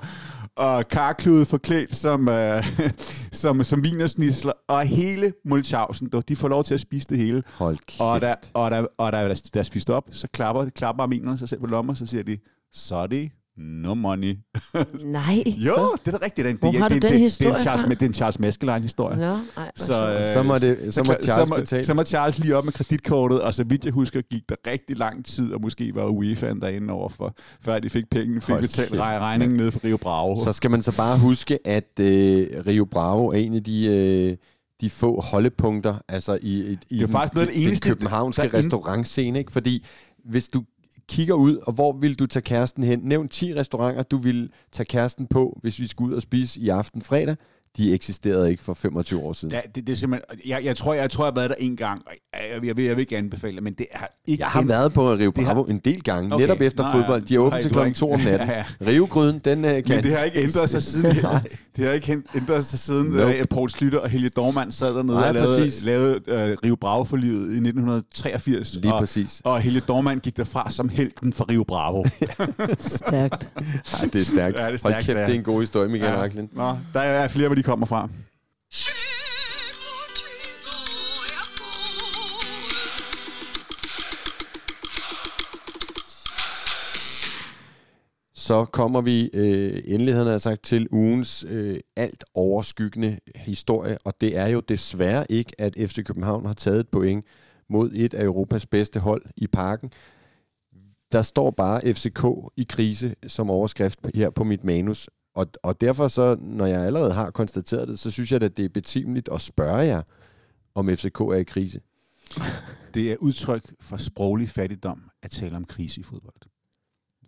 Speaker 2: og karklude forklædt som, øh, som, som vinersnisler, og hele Mulchausen, de får lov til at spise det hele.
Speaker 3: Hold kæft.
Speaker 2: Og der, og der, og der, der, der er spist op, så klapper, klapper armenerne sig selv på lommer, så siger de, så er det no money.
Speaker 4: Nej.
Speaker 2: jo,
Speaker 4: så.
Speaker 2: det er da rigtigt. Det,
Speaker 4: Hvor
Speaker 2: det,
Speaker 4: har du
Speaker 2: det,
Speaker 4: den
Speaker 2: det,
Speaker 4: historie
Speaker 2: det, er en Charles,
Speaker 4: fra?
Speaker 2: det er en Charles Meskeline-historie.
Speaker 4: Nå, ej,
Speaker 2: Så, øh,
Speaker 3: Så må det- så må Charles
Speaker 2: så må,
Speaker 3: betale.
Speaker 2: Så må Charles lige op med kreditkortet, og så vidt jeg husker, gik der rigtig lang tid, og måske var UEFA'en derinde over for, før de fik penge, fik
Speaker 3: Hold
Speaker 2: betalt regningen ned fra Rio Bravo.
Speaker 3: Så skal man så bare huske, at øh, Rio Bravo er en af de, øh, de få holdepunkter altså i, i, i
Speaker 2: Det er faktisk noget det
Speaker 3: den
Speaker 2: eneste,
Speaker 3: københavnske restaurantscene. Ikke? Fordi hvis du kigger ud, og hvor vil du tage kæresten hen? Nævn 10 restauranter, du vil tage kæresten på, hvis vi skal ud og spise i aften fredag. De eksisterede ikke for 25 år siden.
Speaker 2: Ja, det, det er simpelthen, jeg, jeg, tror, jeg, tror, jeg har været der en gang, jeg, jeg, jeg, vil, jeg vil ikke anbefale det, men det har ikke...
Speaker 3: Jeg har
Speaker 2: en-
Speaker 3: været på Rio
Speaker 2: Det har-
Speaker 3: Bravo en del gange,
Speaker 2: Okay.
Speaker 3: netop efter
Speaker 2: Nå ja,
Speaker 3: fodbold. De er åbent til klokken 2 om natten.
Speaker 2: Ja, ja.
Speaker 3: Rive-gryden, den øh, kan...
Speaker 2: Men det har ikke ændret sig siden,
Speaker 3: Nej.
Speaker 2: det har ikke ændret sig siden
Speaker 3: Nope.
Speaker 2: uh, Poul Slytter og Helge Dormand sad dernede
Speaker 3: Nej,
Speaker 2: og lavede,
Speaker 3: præcis.
Speaker 2: lavede uh, Rio Bravo for livet i 1983.
Speaker 3: Lige
Speaker 2: og,
Speaker 3: præcis.
Speaker 2: Og Helge Dormand gik derfra som helten for Rio Bravo.
Speaker 4: Stærkt.
Speaker 3: Ej, det er stærkt.
Speaker 2: Ja, det er
Speaker 3: Hold
Speaker 2: stærkt,
Speaker 3: kæft,
Speaker 2: ja.
Speaker 3: det er en god historie, Michael ja.
Speaker 2: Nå, der er flere, hvor de kommer fra.
Speaker 3: Så kommer vi øh, endelig, havde jeg sagt, til ugens øh, alt overskyggende historie, og det er jo desværre ikke, at FC København har taget et point mod et af Europas bedste hold i parken. Der står bare FCK i krise som overskrift her på mit manus, og, og derfor så, når jeg allerede har konstateret det, så synes jeg, at det er betimeligt at spørge jer, om FCK er i krise.
Speaker 2: Det er udtryk for sproglig fattigdom at tale om krise i fodbold.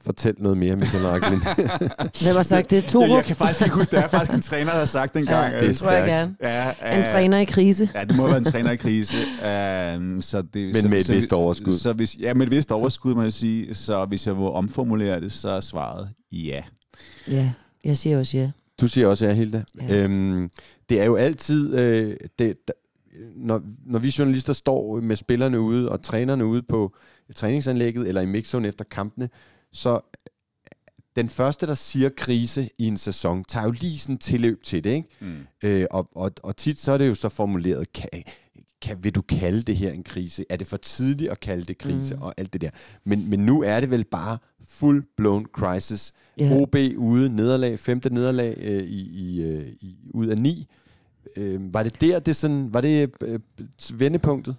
Speaker 3: Fortæl noget mere, Michael Racklin.
Speaker 4: Hvem har sagt det? Torup?
Speaker 2: Jeg kan faktisk ikke huske, det er faktisk en træner, der har sagt det engang.
Speaker 4: Ja,
Speaker 3: det
Speaker 4: det tror jeg gerne.
Speaker 2: Ja,
Speaker 4: En
Speaker 2: øh,
Speaker 4: træner i krise.
Speaker 2: Ja, det må være en træner i krise. Um, så det,
Speaker 3: Men
Speaker 2: så,
Speaker 3: med et
Speaker 2: så,
Speaker 3: vist overskud.
Speaker 2: Så hvis, ja, med et vist overskud, må jeg sige. Så hvis jeg må omformulere det, så er svaret ja.
Speaker 4: Ja, jeg siger også ja.
Speaker 3: Du siger også ja, Hilda. Ja.
Speaker 4: Ja.
Speaker 3: Øhm, det er jo altid, øh, det, da, når, når vi journalister står med spillerne ude og trænerne ude på træningsanlægget eller i mixzone efter kampene, så den første, der siger krise i en sæson, tager jo lige sådan tilløb til det, ikke?
Speaker 2: Mm.
Speaker 3: Øh, og, og, og tit så er det jo så formuleret, kan, kan, vil du kalde det her en krise? Er det for tidligt at kalde det krise? Mm. Og alt det der. Men, men nu er det vel bare full-blown crisis.
Speaker 4: Ja.
Speaker 3: OB ude, nederlag, femte nederlag øh, i, i, øh, i, ud af ni. Øh, var det der, det sådan, var det øh, vendepunktet?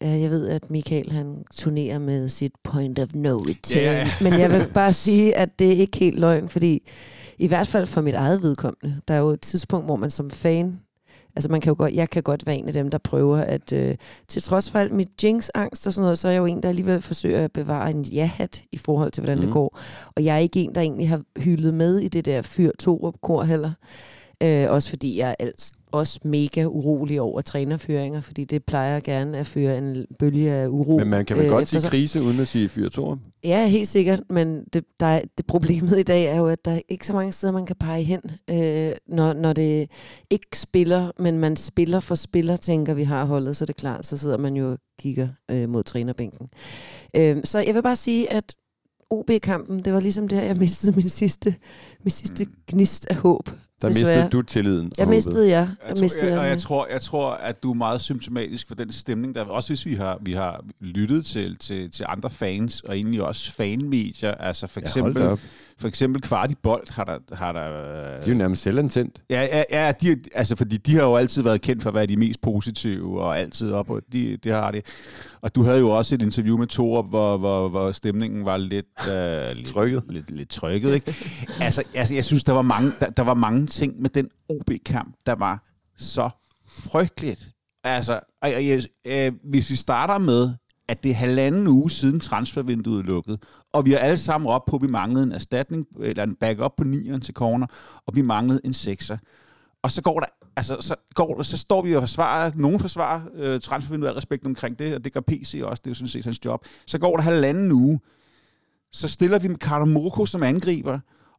Speaker 4: Ja, Jeg ved, at Michael han turnerer med sit point of no return.
Speaker 2: Ja.
Speaker 4: Men jeg vil bare sige, at det er ikke helt løgn, fordi i hvert fald for mit eget vedkommende, der er jo et tidspunkt, hvor man som fan, altså man kan jo godt, jeg kan godt være en af dem, der prøver at, øh, til trods for alt mit jinx-angst og sådan noget, så er jeg jo en, der alligevel forsøger at bevare en ja-hat i forhold til, hvordan mm.
Speaker 3: Mhm.
Speaker 4: det går. Og jeg er ikke en, der egentlig har hyldet med i det der fyr to kor heller. Øh, også fordi jeg er altså også mega urolig over trænerføringer, fordi det plejer gerne at føre en bølge af uro.
Speaker 3: Men man kan vel
Speaker 4: øh,
Speaker 3: godt sige
Speaker 4: sig.
Speaker 3: krise, uden at sige fyrtoren?
Speaker 4: Ja, helt sikkert, men det, der er, det problemet i dag er jo, at der er ikke så mange steder, man kan pege hen, øh, når, når det ikke spiller, men man spiller for spiller, tænker vi har holdet, så er det klart, så sidder man jo og kigger øh, mod trænerbænken. Øh, så jeg vil bare sige, at OB-kampen, det var ligesom der, jeg mistede min sidste, min sidste
Speaker 2: Mm.
Speaker 4: gnist af håb.
Speaker 3: Der
Speaker 4: Desværre.
Speaker 3: mistede du tilliden.
Speaker 4: Jeg mistede jeg.
Speaker 2: Jeg
Speaker 4: Jeg mistede
Speaker 2: jeg, og jeg
Speaker 4: jeg.
Speaker 2: tror, jeg tror, at du er meget symptomatisk for den stemning, der også hvis vi har, vi har lyttet til, til, til andre fans, og egentlig også fanmedier, altså for
Speaker 3: Ja, hold
Speaker 2: eksempel,
Speaker 3: da op.
Speaker 2: for eksempel Kvart i Bold har der... Har der
Speaker 3: De er jo nærmest selvantændt.
Speaker 2: Ja, ja, ja de, altså, fordi de har jo altid været kendt for at være de mest positive, og altid op, og de, det har de. Og du havde jo også et interview med Torup, hvor, hvor, hvor stemningen var lidt... Øh, lidt
Speaker 3: Trykket.
Speaker 2: Lidt, lidt trykket, ikke? altså, altså, jeg synes, der var, mange, der, der var mange ting med den OB-kamp, der var så frygteligt. Altså, og, og, øh, hvis vi starter med, at det er halvanden uge siden transfervinduet lukkede, og vi har alle sammen op på, at vi manglede en erstatning, eller en backup på 9'eren til corner, og vi manglede en 6'er. Og så går der, altså, så, går, så står vi og forsvarer, nogen forsvarer øh, transfervinduet af respekt omkring det, og det gør PC også, det er jo sådan set hans job. Så går der halvanden uge, så stiller vi med Karamoko som angriber,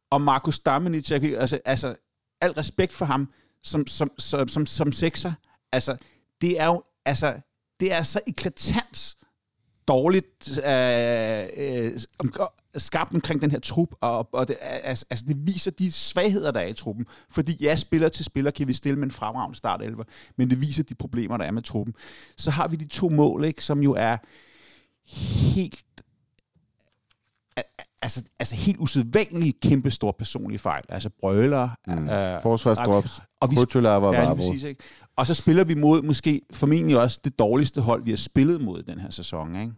Speaker 2: og Markus Damenic, jeg altså, altså al respekt for ham som, som, som, som, som sekser, altså, det er jo, altså, det er så eklatant dårligt øh, øh, om, skabt omkring den her trup, og, og det, altså, altså, det viser de svagheder, der er i truppen. Fordi ja, spiller til spiller kan vi stille med en fremragende startelver, men det viser de problemer, der er med truppen. Så har vi de to mål, ikke, som jo er helt... al- altså, altså helt usædvanlige kæmpe store personlige fejl. Altså brøler.
Speaker 3: Mm.
Speaker 2: Øh,
Speaker 3: Forsvarsdrops,
Speaker 2: og vi,
Speaker 3: og
Speaker 2: ja, lige
Speaker 3: Vavro.
Speaker 2: præcis, ikke? Og så spiller vi mod måske formentlig også det dårligste hold, vi har spillet mod i den her sæson. Ikke?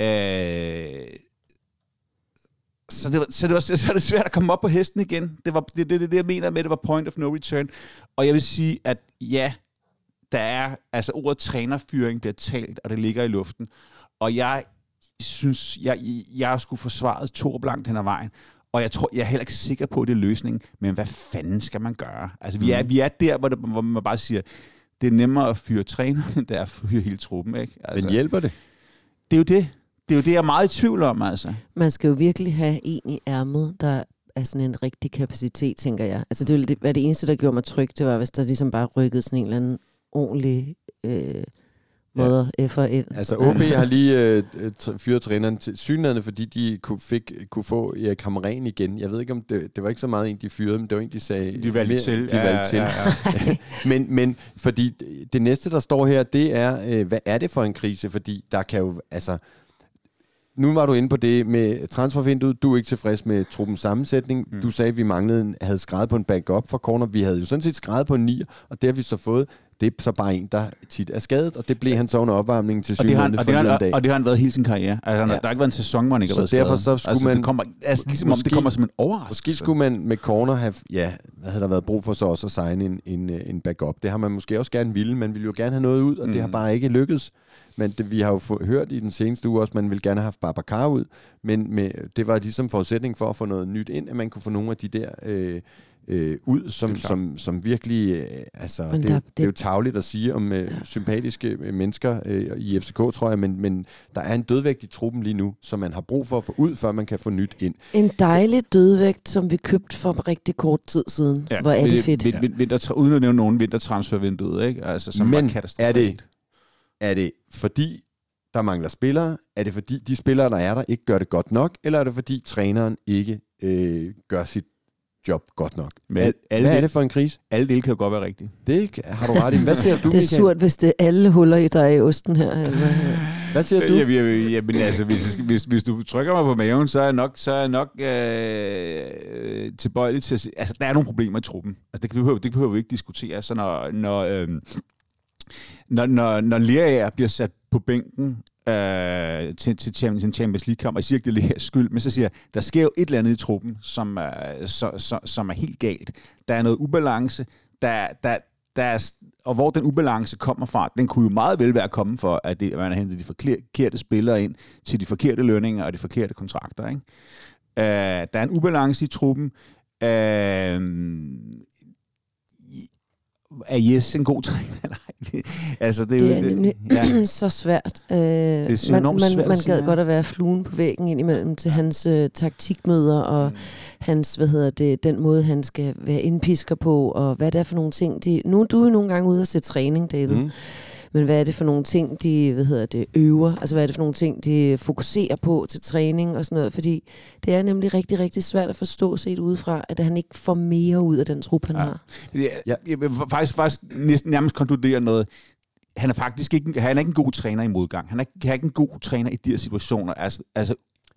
Speaker 2: Øh, så, det var, så, det var, så er det svært at komme op på hesten igen. Det var det, det, det, det, jeg mener med, det var point of no return. Og jeg vil sige, at ja, der er, altså ordet trænerfyring bliver talt, og det ligger i luften. Og jeg synes, jeg, jeg skulle forsvaret to blankt hen ad vejen. Og jeg tror, jeg er heller ikke sikker på, at det er løsningen. Men hvad fanden skal man gøre? Altså, vi er, vi er der, hvor, det, hvor man bare siger, det er nemmere at fyre træner, end det er at fyre hele truppen. Ikke? Altså,
Speaker 3: Men hjælper det?
Speaker 2: det er jo det. Det er jo det, jeg er meget i tvivl om, altså.
Speaker 4: Man skal jo virkelig have en i ærmet, der er sådan en rigtig kapacitet, tænker jeg. Altså det ville det, være det eneste, der gjorde mig tryg, det var, hvis der ligesom bare rykkede sådan en eller anden ordentlig øh, måde ja. for ind.
Speaker 3: Altså OB har lige øh, fyret træneren til synligheden, fordi de kunne, fik, kunne få Erik Hamren igen. Jeg ved ikke, om det, det var ikke så meget en, de fyrede, men det var en, de sagde...
Speaker 2: De valgte
Speaker 3: mere-
Speaker 2: til.
Speaker 3: De valgte til.
Speaker 2: Ja, ja.
Speaker 3: men, men fordi det næste, der står her, det er, øh, hvad er det for en krise? Fordi der kan jo, altså... Nu var du inde på det med transfervinduet. Du er ikke tilfreds med truppens sammensætning. Mm. Du sagde, at vi manglede en, havde skrevet på en backup for corner. Vi havde jo sådan set skrevet på en 9, og det har vi så fået. Det er så bare en, der tit er skadet, og det blev han så under opvarmningen til
Speaker 2: Og det, han, og, det han,
Speaker 3: dag.
Speaker 2: og det har han været hele sin karriere. Altså, ja.
Speaker 3: Ja.
Speaker 2: Der har ikke været en sæson, hvor han ikke har
Speaker 3: Så
Speaker 2: været
Speaker 3: derfor så skulle
Speaker 2: altså,
Speaker 3: man-
Speaker 2: Det kommer, altså, ligesom om det
Speaker 3: Måske-
Speaker 2: kommer som en
Speaker 3: Måske
Speaker 2: overraskelse.
Speaker 3: skulle man med corner have, ja, hvad havde der været brug for så også at signe en, en, en backup. Det har man måske også gerne ville. Man ville jo gerne have noget ud, og mm. det har
Speaker 2: Mm.
Speaker 3: bare ikke lykkedes. Men det, vi har jo få, hørt i den seneste uge også, at man ville gerne have haft Babacar ud, men med, det var ligesom forudsætning for at få noget nyt ind, at man kunne få nogle af de der øh, øh, ud, som,
Speaker 2: Det
Speaker 3: som, som virkelig, øh, altså,
Speaker 4: Men
Speaker 3: det,
Speaker 4: der-
Speaker 3: er jo- det er jo
Speaker 4: det-
Speaker 3: tavligt at sige om øh, sympatiske øh, mennesker øh, i FCK, tror jeg, men, men der er en dødvægt i truppen lige nu, som man har brug for at få ud, før man kan få nyt ind.
Speaker 4: En dejlig dødvægt, som vi købte for rigtig kort tid siden. Ja, Hvor er det fedt.
Speaker 2: Vin, vin, vinter, uden at nævne nogen vintertransfervinduet, ikke? Altså, som
Speaker 3: Men er det- Er det fordi, der mangler spillere? Er det fordi, de spillere, der er der, ikke gør det godt nok? Eller er det fordi, træneren ikke øh, gør sit job godt nok?
Speaker 2: Men
Speaker 3: Hvad,
Speaker 2: alle
Speaker 3: hvad er
Speaker 2: det-
Speaker 3: det for en krise?
Speaker 2: Alle dele kan jo godt være rigtige.
Speaker 3: Det har du ret i. Hvad siger du,
Speaker 4: Det er
Speaker 3: Michael?
Speaker 4: surt, hvis det er alle huller i dig i osten her. Eller hvad?
Speaker 3: Hvad siger du?
Speaker 2: Ja, ja, ja, men altså, hvis, hvis, hvis du trykker mig på maven, så er jeg nok, så er jeg nok øh, tilbøjelig til at sige, altså, der er nogle problemer i truppen. Altså, det behøver, det behøver vi ikke diskutere. Så når, når, øh, når, når, når Lerager bliver sat på bænken øh, til, til, Champions, til Champions League-kamp, og jeg siger ikke, det er skyld, men så siger jeg, der sker jo et eller andet i truppen, som øh, så, så, som er helt galt. Der er noget ubalance, der, der, der er, og hvor den ubalance kommer fra, den kunne jo meget vel være kommet for, at, det, at man har hentet de forkerte spillere ind til de forkerte lønninger og de forkerte kontrakter. Ikke? Øh, der er en ubalance i truppen. Øh, er Jes en god træner? Nej. altså, det er,
Speaker 4: Det
Speaker 2: jo,
Speaker 4: er nemlig
Speaker 2: ja.
Speaker 4: så svært. Øh,
Speaker 2: er så
Speaker 4: man man,
Speaker 2: svært
Speaker 4: man gad godt at være fluen på væggen indimellem til hans øh, taktikmøder og
Speaker 2: Mm.
Speaker 4: hans, hvad hedder det, den måde, han skal være indpisker på, og hvad det er for nogle ting, de... Nu du er nogle gange ude og se træning, David. Mm. Men hvad er det for nogle ting, de hvad hedder det, øver? Altså hvad er det for nogle ting, de fokuserer på til træning og sådan noget? Fordi det er nemlig rigtig, rigtig svært at forstå set udefra, at han ikke får mere ud af den trup, han
Speaker 2: Ja.
Speaker 4: har.
Speaker 2: Ja,
Speaker 3: Ja.
Speaker 2: Jeg vil faktisk, faktisk næsten nærmest konkludere noget. Han er faktisk ikke, han er ikke en god træner i modgang. Han er, ikke- han er ikke en god træner i de her situationer. Altså, altså,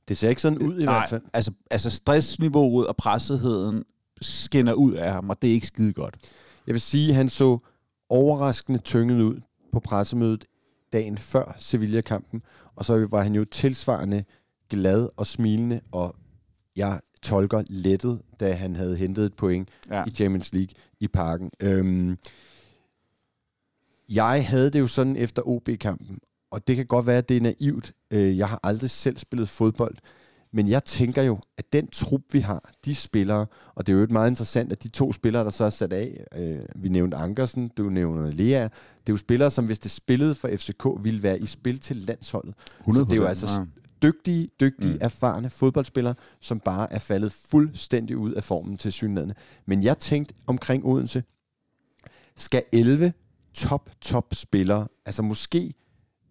Speaker 3: Det ser ikke sådan ud i hvert fald.
Speaker 2: altså, altså stressniveauet og pressetheden skinner ud af ham, og det er ikke skide godt.
Speaker 3: Jeg vil sige, at han så overraskende tynget ud på pressemødet dagen før Sevilla-kampen, og så var han jo tilsvarende glad og smilende, og jeg tolker lettet, da han havde hentet et point
Speaker 2: Ja.
Speaker 3: i Champions League i parken. Øhm, jeg havde det jo sådan efter OB-kampen, og det kan godt være, at det er naivt. Øh, jeg har aldrig selv spillet fodbold, men jeg tænker jo, at den trup, vi har, de spillere, og det er jo et meget interessant, at de to spillere, der så er sat af, øh, vi nævnte Ankersen, du nævner Lea, det er jo spillere, som hvis det spillede for FCK, ville være i spil til landsholdet.
Speaker 2: 100
Speaker 3: Så det er jo altså dygtige, dygtige,
Speaker 2: Mm.
Speaker 3: mm. erfarne fodboldspillere, som bare er faldet fuldstændig ud af formen til synlædende. Men jeg tænkte omkring Odense, skal 11 top, top spillere, altså måske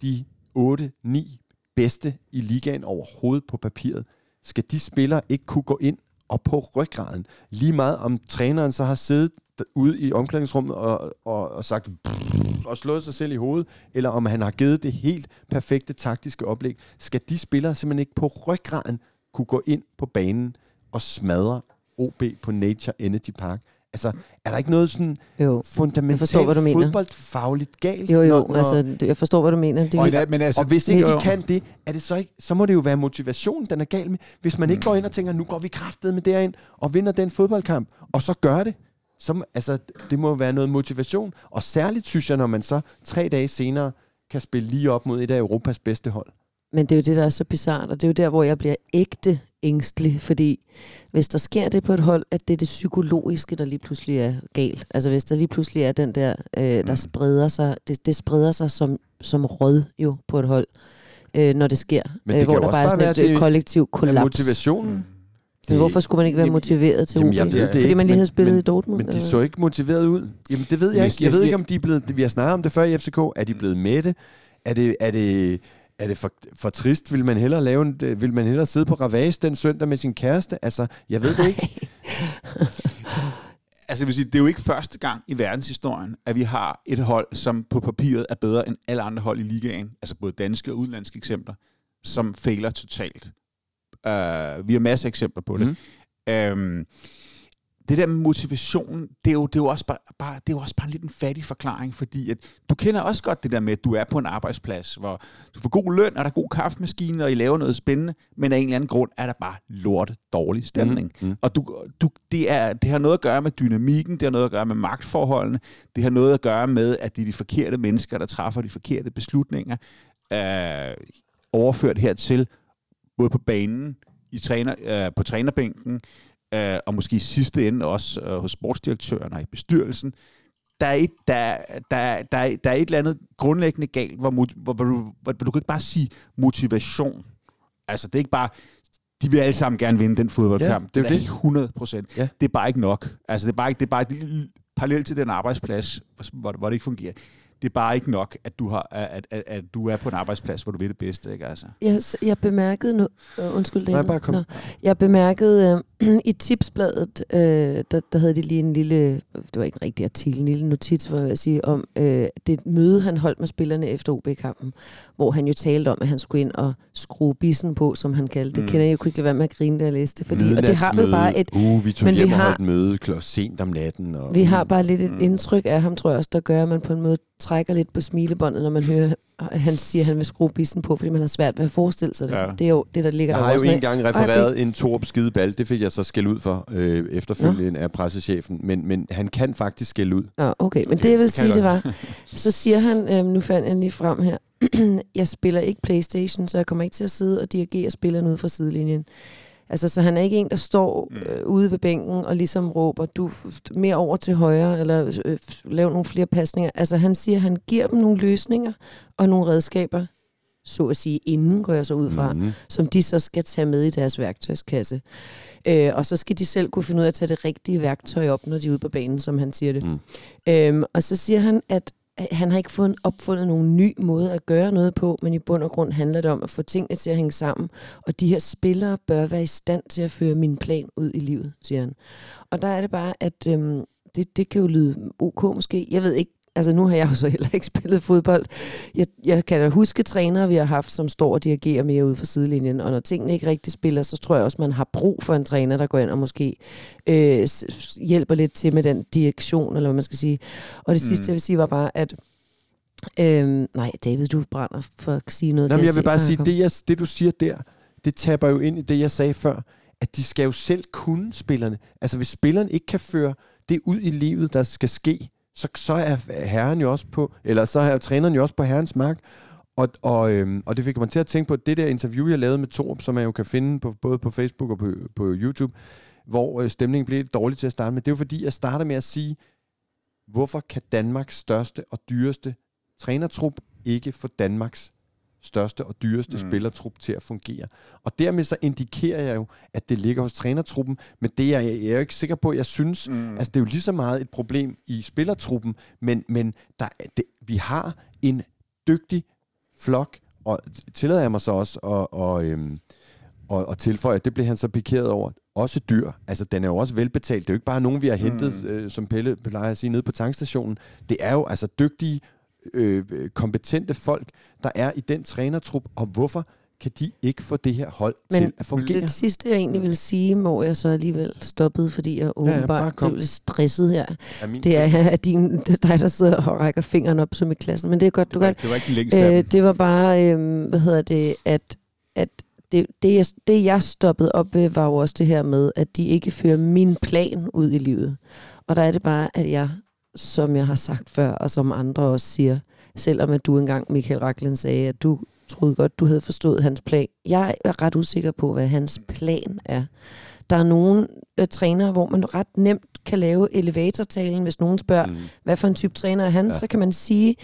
Speaker 3: de 8-9 bedste i ligaen overhovedet på papiret, skal de spillere ikke kunne gå ind og på ryggraden, lige meget om træneren så har siddet ude i omklædningsrummet og, og, og sagt og slået sig selv i hovedet, eller om han har givet det helt perfekte taktiske oplæg, skal de spillere simpelthen ikke på ryggraden kunne gå ind på banen og smadre OB på Nature Energy Park. Altså, er der ikke noget sådan
Speaker 4: Jo.
Speaker 3: fundamentalt
Speaker 4: forstår, hvad du mener.
Speaker 3: fodboldfagligt galt?
Speaker 4: Jo, jo,
Speaker 3: når- når-
Speaker 4: altså, jeg forstår, hvad du mener. Det,
Speaker 2: Og,
Speaker 4: vil,
Speaker 2: men altså,
Speaker 3: og hvis ikke de kan det, er det så ikke, så må det jo være motivationen, den er gal med. Hvis man ikke går ind og tænker, nu går vi kraftet med derind og vinder den fodboldkamp, og så gør det, så, altså, det må jo være noget motivation. Og særligt synes jeg, når man så tre dage senere kan spille lige op mod et af Europas bedste hold.
Speaker 4: Men det er jo det, der er så bizart, og det er jo der, hvor jeg bliver ægte ængstelig, fordi hvis der sker det på et hold, at det er det psykologiske, der lige pludselig er galt. Altså hvis der lige pludselig er den der, øh, der
Speaker 2: Mm.
Speaker 4: spreder sig, det, det spreder sig som, som råd jo på et hold, øh, når det sker.
Speaker 3: Men det
Speaker 4: øh, hvor der bare er sådan et
Speaker 3: det
Speaker 4: øh, kollektiv kollaps.
Speaker 3: motivationen.
Speaker 4: Men hvorfor skulle man ikke være
Speaker 3: Jamen,
Speaker 4: motiveret til
Speaker 3: jamen,
Speaker 4: OB?
Speaker 3: ved det
Speaker 4: Fordi man lige
Speaker 3: men-
Speaker 4: havde spillet
Speaker 3: men-
Speaker 4: i Dortmund?
Speaker 3: Men de
Speaker 4: eller
Speaker 3: så ikke motiveret ud. Jamen, det ved jeg ikke. Jeg
Speaker 2: jeg-
Speaker 3: ved
Speaker 2: jeg-
Speaker 3: ikke, om de er blevet... Vi har snakket om det før i FCK. Er de blevet mætte? Er det, er det, er det for, for trist? Vil man hellere lave en, vil man hellere sidde på Ravage den søndag med sin kæreste? Altså, jeg ved det ikke.
Speaker 2: Altså, jeg vil sige, det er jo ikke første gang i verdenshistorien, at vi har et hold, som på papiret er bedre end alle andre hold i ligaen, altså både danske og udenlandske eksempler, som fejler totalt. Uh, vi har masser af eksempler på det.
Speaker 3: Mm.
Speaker 2: Mm. Det der med motivation, det er jo, det er jo også bare, bare, det er jo også bare en lidt en fattig forklaring, fordi at du kender også godt det der med, at du er på en arbejdsplads, hvor du får god løn, og der er god kaffemaskine, og I laver noget spændende, men af en eller anden grund er der bare lorte dårlig stemning.
Speaker 3: Mm, mm.
Speaker 2: Og du, du, det, er, det har noget at gøre med dynamikken, det har noget at gøre med magtforholdene, det har noget at gøre med, at det er de forkerte mennesker, der træffer de forkerte beslutninger, øh, overført hertil, både på banen, i træner, øh, på trænerbænken, øh, og måske i sidste ende også øh, hos sportsdirektøren og i bestyrelsen. Der er, et, der, der, der, der er et eller andet grundlæggende galt, hvor, hvor, hvor, hvor, du, hvor du kan ikke bare sige motivation. Altså, det er ikke bare, de vil alle sammen gerne vinde den fodboldkamp.
Speaker 3: Ja, det er det.
Speaker 2: 100 procent.
Speaker 3: Ja.
Speaker 2: Det er bare ikke nok. Altså, det er bare ikke, det er bare et lille parallelt til den arbejdsplads, hvor, hvor det ikke fungerer. Det er bare ikke nok, at du, har, at, at, at du er på en arbejdsplads, hvor du vil det bedste. Ikke? Altså.
Speaker 4: Jeg, jeg bemærkede nu... Uh, undskyld, David.
Speaker 3: Nej, bare kom.
Speaker 4: Nå. Jeg bemærkede øh, i tipsbladet, øh, der, der havde de lige en lille... Det var ikke en rigtig artikel, en lille notits, hvor jeg vil sige, om øh, det møde, han holdt med spillerne efter OB-kampen, hvor han jo talte om, at han skulle ind og skrue bissen på, som han kaldte det.
Speaker 2: Mm.
Speaker 4: Kender jeg jo ikke lade være med at grine, da jeg læste det. Fordi, og det har vi bare et
Speaker 3: Uh, vi tog
Speaker 4: men vi
Speaker 3: hjem og
Speaker 4: har-
Speaker 3: holdt møde kl. sent om natten. Og,
Speaker 4: Vi har bare lidt et
Speaker 2: Mm.
Speaker 4: indtryk af ham, tror jeg også, der gør, at man på en måde trækker lidt på smilebåndet, når man hører, at han siger, at han vil skrue bissen på, fordi man har svært ved at forestille sig det.
Speaker 2: Ja.
Speaker 4: Det er jo det, der ligger
Speaker 3: Jeg
Speaker 4: der
Speaker 3: har jo
Speaker 4: også
Speaker 3: en
Speaker 4: med.
Speaker 3: gang refereret en Torp skideball. Det fik jeg så skæld ud for øh, efterfølgende af pressechefen. Men, men han kan faktisk skælde ud.
Speaker 4: Nå, okay. Men
Speaker 2: Okay,
Speaker 4: det, jeg vil
Speaker 2: det
Speaker 4: sige, det var, så siger han, øhm, nu fandt jeg lige frem her, jeg spiller ikke Playstation, så jeg kommer ikke til at sidde og dirigere spillerne ud fra sidelinjen. Altså, så han er ikke en, der står
Speaker 2: Mm.
Speaker 4: øh, ude ved bænken og ligesom råber, du mere over til højre, eller øh, lav nogle flere pasninger. Altså, han siger, han giver dem nogle løsninger og nogle redskaber, så at sige, inden går jeg så ud fra,
Speaker 3: Mhm.
Speaker 4: som de så skal tage med i deres værktøjskasse. Øh, og så skal de selv kunne finde ud af at tage det rigtige værktøj op, når de er ude på banen, som han siger det.
Speaker 3: Mm.
Speaker 4: Øhm, og så siger han, at han har ikke fundet, opfundet nogen ny måde at gøre noget på, men i bund og grund handler det om at få tingene til at hænge sammen. Og de her spillere bør være i stand til at føre min plan ud i livet, siger han. Og der er det bare, at øhm, det, det kan jo lyde ok måske. Jeg ved ikke, altså nu har jeg jo så heller ikke spillet fodbold. Jeg, jeg kan da huske trænere, vi har haft, som står og dirigerer mere ude for sidelinjen. Og når tingene ikke rigtig spiller, så tror jeg også, man har brug for en træner, der går ind og måske øh, hjælper lidt til med den direktion, eller hvad man skal sige. Og det
Speaker 2: Mm.
Speaker 4: sidste, jeg vil sige, var bare, at Øhm, nej, David, du brænder for at sige noget.
Speaker 3: Nå, men jeg vil bare sige, det, jeg, det du siger der, det taber jo ind i det, jeg sagde før, at de skal jo selv kunne spillerne. Altså hvis spilleren ikke kan føre det ud i livet, der skal ske, så, så er herren jo også på, eller så er træneren jo også på herrens mark. Og, og, øhm, og det fik mig til at tænke på det der interview, jeg lavede med Torp, som man jo kan finde på, både på Facebook og på, på YouTube, hvor øh, stemningen blev lidt dårlig til at starte med. Det er jo fordi, jeg starter med at sige, hvorfor kan Danmarks største og dyreste trænertrup ikke få Danmarks største og dyreste
Speaker 2: Mm.
Speaker 3: spillertrup til at fungere. Og dermed så indikerer jeg jo, at det ligger hos trænertruppen, men det er jeg, jeg er jo ikke sikker på, jeg synes,
Speaker 2: Mm.
Speaker 3: Altså, det er jo lige så meget et problem i spillertruppen, men, men der, det, vi har en dygtig flok, og tillader jeg mig så også at, og, øhm, og, og tilføje, at det blev han så pikeret over. Også dyr. Altså, den er jo også velbetalt. Det er jo ikke bare nogen, vi har hentet,
Speaker 2: mm.
Speaker 3: øh, som Pelle plejer at sige, nede på tankstationen. Det er jo altså dygtige, øh, kompetente folk, der er i den trænertrup. Og hvorfor kan de ikke få det her hold
Speaker 4: Men
Speaker 3: til at fungere?
Speaker 4: Det sidste, jeg egentlig vil sige, må jeg så alligevel stoppede, fordi jeg åbenbart
Speaker 3: kom.
Speaker 4: blev lidt stresset her.
Speaker 3: Er min
Speaker 4: Det er, at din, dig, der sidder og rækker fingeren op som i klassen. Men det er godt, du
Speaker 2: Det var,
Speaker 4: kan.
Speaker 2: ikke- det var ikke den længste
Speaker 4: Øh, det var bare, øh, hvad hedder det, at, at det, det, jeg, det, jeg stoppede op ved, var jo også det her med, at de ikke fører min plan ud i livet. Og der er det bare, at jeg, som jeg har sagt før, og som andre også siger, selvom at du engang, Michael Raklen, sagde, at du troede godt, du havde forstået hans plan. Jeg er ret usikker på, hvad hans plan er. Der er nogle øh, trænere, hvor man ret nemt kan lave elevatortalen, hvis nogen spørger,
Speaker 3: Mm.
Speaker 4: hvad for en type træner er han,
Speaker 3: Ja.
Speaker 4: så kan man sige,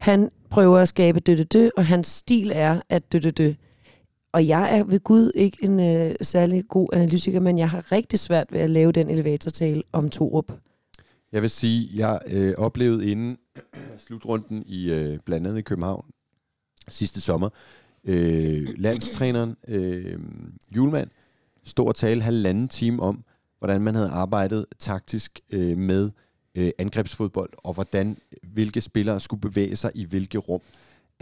Speaker 4: han prøver at skabe dø, og hans stil er at dø, dø. Og jeg er ved Gud ikke en øh, særlig god analytiker, men jeg har rigtig svært ved at lave den elevatortale om Torup.
Speaker 3: Jeg vil sige, jeg øh, oplevede inden slutrunden i øh, blandt andet i København sidste sommer, øh, landstræneren øh, Julemand stod og talte halvanden time om, hvordan man havde arbejdet taktisk øh, med øh, angrebsfodbold, og hvordan hvilke spillere skulle bevæge sig i hvilke rum.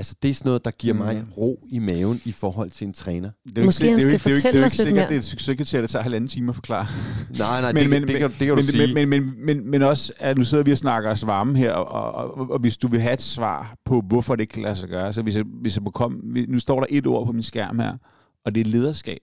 Speaker 3: Altså det er sådan noget, der giver mig
Speaker 2: Mm.
Speaker 3: ro i maven i forhold til en træner.
Speaker 2: Det er jo
Speaker 4: Måske
Speaker 2: ikke,
Speaker 4: han
Speaker 2: det er det er det er jo
Speaker 4: fortælle
Speaker 2: ikke
Speaker 4: os lidt
Speaker 2: sikkert,
Speaker 4: mere.
Speaker 2: det er et succeskriterie, der tager halvanden time at forklare.
Speaker 3: Nej, nej,
Speaker 2: Men-
Speaker 3: det,
Speaker 2: men-
Speaker 3: det, det, kan, det kan du
Speaker 2: men,
Speaker 3: sige.
Speaker 2: Men, men, men, men, men også, at nu sidder vi og snakker os varme her, og, og, og, og hvis du vil have et svar på, hvorfor det ikke kan lade sig gøre, så hvis jeg, hvis jeg må komme, nu står der et ord på min skærm her, og det er lederskab.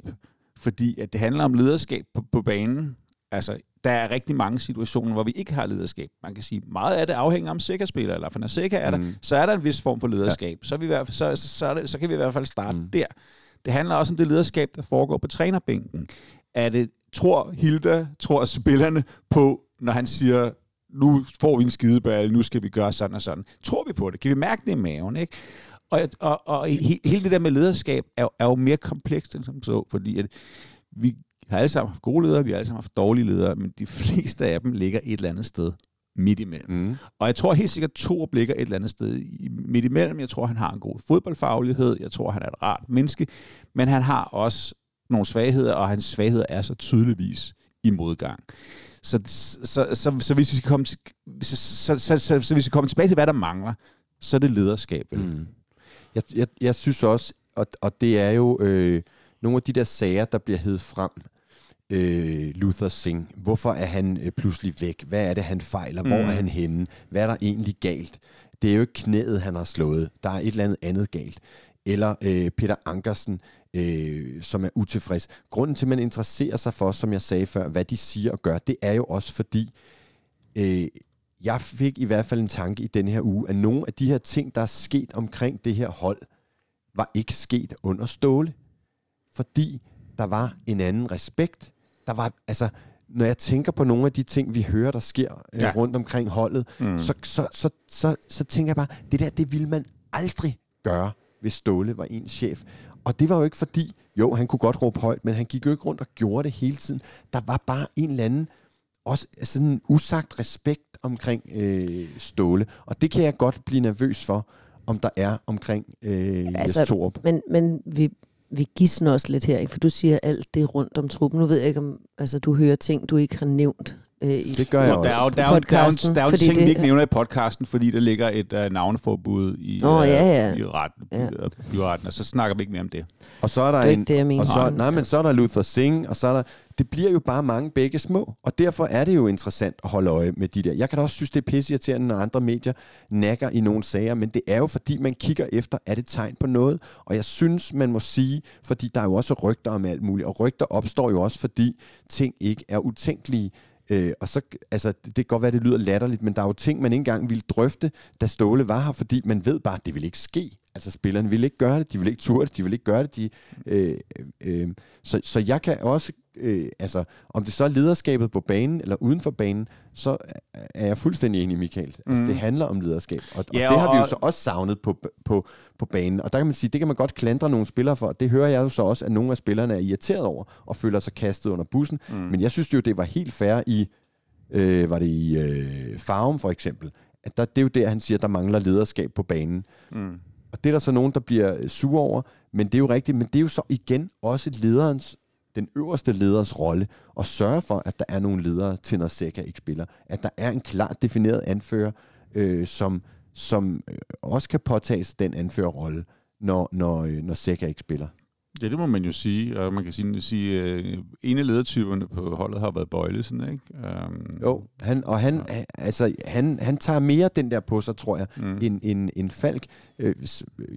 Speaker 2: Fordi at det handler om lederskab på, på banen. Altså, der er rigtig mange situationer, hvor vi ikke har lederskab. Man kan sige, meget af det afhænger om sikkerhedsspiller, eller for når sikker er der,
Speaker 3: Mm.
Speaker 2: så er der en vis form for lederskab. Ja. Så, vi i hvert fald, så, så, så, det, så kan vi i hvert fald starte
Speaker 3: Mm.
Speaker 2: der. Det handler også om det lederskab, der foregår på trænerbænken. Er det, tror Hilda, tror spillerne på, når han siger, nu får vi en skideball, nu skal vi gøre sådan og sådan. Tror vi på det? Kan vi mærke det i maven? Ikke? Og, og, og he- hele det der med lederskab er, jo- er jo mere komplekst end som så, fordi at vi har alle sammen haft gode ledere, vi har alle sammen haft dårlige ledere, men de fleste af dem ligger et eller andet sted midt imellem.
Speaker 3: Mm.
Speaker 2: Og jeg tror helt sikkert, at Thor ligger et eller andet sted midt imellem. Jeg tror, han har en god fodboldfaglighed. Jeg tror, han er et rart menneske. Men han har også nogle svagheder, og hans svagheder er så tydeligvis i modgang. Så, så, så, så, så hvis vi skal komme til, så, så, så, så, så hvis vi skal komme tilbage til, hvad der mangler, så er det lederskab. Mm.
Speaker 3: Jeg, jeg, jeg synes også, og, og det er jo øh, nogle af de der sager, der bliver hed frem. Øh, Luther Singh. Hvorfor er han øh, pludselig væk? Hvad er det, han fejler? Hvor
Speaker 2: Mm.
Speaker 3: er han henne? Hvad er der egentlig galt? Det er jo ikke knæet, han har slået. Der er et eller andet andet galt. Eller øh, Peter Ankersen, øh, som er utilfreds. Grunden til, at man interesserer sig for, som jeg sagde før, hvad de siger og gør, det er jo også fordi, øh, jeg fik i hvert fald en tanke i denne her uge, at nogle af de her ting, der er sket omkring det her hold, var ikke sket under Ståle. Fordi der var en anden respekt. Der var, altså, når jeg tænker på nogle af de ting, vi hører, der sker ja.
Speaker 2: Ja.
Speaker 3: øh, rundt omkring holdet, mm. så, så, så, så, så tænker jeg bare, det der, det ville man aldrig gøre, hvis Ståle var en chef. Og det var jo ikke fordi, jo, han kunne godt råbe højt, men han gik jo ikke rundt og gjorde det hele tiden. Der var bare en eller anden, også sådan en usagt respekt omkring øh, Ståle. Og det kan jeg godt blive nervøs for, om der er omkring øh, altså,
Speaker 4: Altså,
Speaker 3: Jes Torup.
Speaker 4: Men, men vi, vi gisner også lidt her, ikke? for du siger alt det rundt om truppen. Nu ved jeg ikke, om altså, du hører ting, du ikke har nævnt. Øh, i,
Speaker 3: Det gør jeg
Speaker 2: Og der er jo,
Speaker 3: også.
Speaker 2: der er jo, der er jo, der er jo ting,
Speaker 4: det-
Speaker 2: vi ikke nævner i podcasten, fordi der ligger et uh, navneforbud i, øh,
Speaker 4: ja, ja.
Speaker 2: i retten,
Speaker 4: Ja.
Speaker 2: ja. byretten, og så snakker vi ikke mere om det.
Speaker 3: Og så er der
Speaker 4: det er
Speaker 3: en,
Speaker 4: ikke det, jeg mener.
Speaker 3: Og så, nej, men så er der Luther Singh, og så er der... Det bliver jo bare mange begge små, og derfor er det jo interessant at holde øje med de der. Jeg kan da også synes, det er pisseirriterende, når andre medier nakker i nogle sager, men det er jo fordi, man kigger efter, er det tegn på noget? Og jeg synes, man må sige, fordi der er jo også rygter om alt muligt, og rygter opstår jo også, fordi ting ikke er utænkelige. Øh, og så, altså, det kan godt være, det lyder latterligt, men der er jo ting, man ikke engang ville drøfte, da Ståle var her, fordi man ved bare, at det vil ikke ske. Altså, spillerne vil ikke gøre det, de vil ikke turde det, de vil ikke gøre det. De, øh, øh, så, så jeg kan også, øh, altså, om det så er lederskabet på banen eller uden for banen, så er jeg fuldstændig enig, Michael. Altså,
Speaker 2: Mhm.
Speaker 3: det handler om lederskab, og, og
Speaker 2: Ja,
Speaker 3: det har vi jo
Speaker 2: og-
Speaker 3: så også savnet på, på, på banen. Og der kan man sige, det kan man godt klandre nogle spillere for. Det hører jeg jo så også, at nogle af spillerne er irriteret over og føler sig kastet under bussen. Mm. Men jeg synes jo, det var helt fair i, øh, var det i øh, Farum for eksempel, at der, det er jo der, han siger, der mangler lederskab på banen.
Speaker 2: Mm.
Speaker 3: Og det er der så nogen, der bliver øh, sure over, men det er jo rigtigt, men det er jo så igen også lederens, den øverste leders rolle, at sørge for, at der er nogle ledere til, når Seca ikke spiller. At der er en klart defineret anfører, øh, som, som øh, også kan påtage sig den anførerrolle, når, når, øh, når Seca ikke spiller.
Speaker 2: Ja, det må man jo sige, og man kan sige, sige uh, en af ledertyperne på holdet har været Bøjlesen, ikke? Um,
Speaker 3: Jo, han, og han, ja. altså, han, han tager mere den der på sig, tror jeg,
Speaker 2: Mm.
Speaker 3: end, end, end Falk. Øh,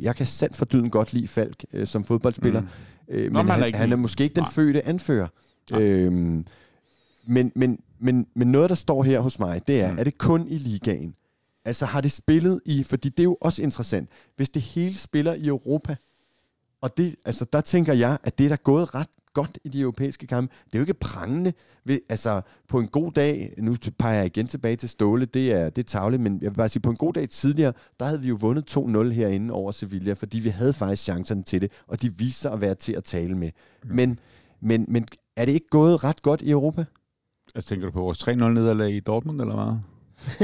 Speaker 3: jeg kan sandt for dyden godt lide Falk øh, som fodboldspiller,
Speaker 2: Mm.
Speaker 3: øh,
Speaker 2: Nå,
Speaker 3: men
Speaker 2: men han er ikke
Speaker 3: han er måske ikke den
Speaker 2: Nej.
Speaker 3: fødte anfører.
Speaker 2: Nej.
Speaker 3: Øhm, men, men, men, men noget, der står her hos mig, det er,
Speaker 2: mm.
Speaker 3: er det kun i ligaen? Altså har det spillet i, fordi det er jo også interessant, hvis det hele spiller i Europa, og det, altså, der tænker jeg, at det er da gået ret godt i de europæiske kampe. Det er jo ikke prangende. Ved, altså, på en god dag, nu peger jeg igen tilbage til Ståle, det er, det er tavligt, men jeg vil bare sige, på en god dag tidligere, der havde vi jo vundet 2-0 herinde over Sevilla, fordi vi havde faktisk chancerne til det, og de viste sig at være til at tale med. Men, men, men er det ikke gået ret godt i Europa?
Speaker 2: Altså, tænker du på vores 3-0-nederlag i Dortmund, eller hvad?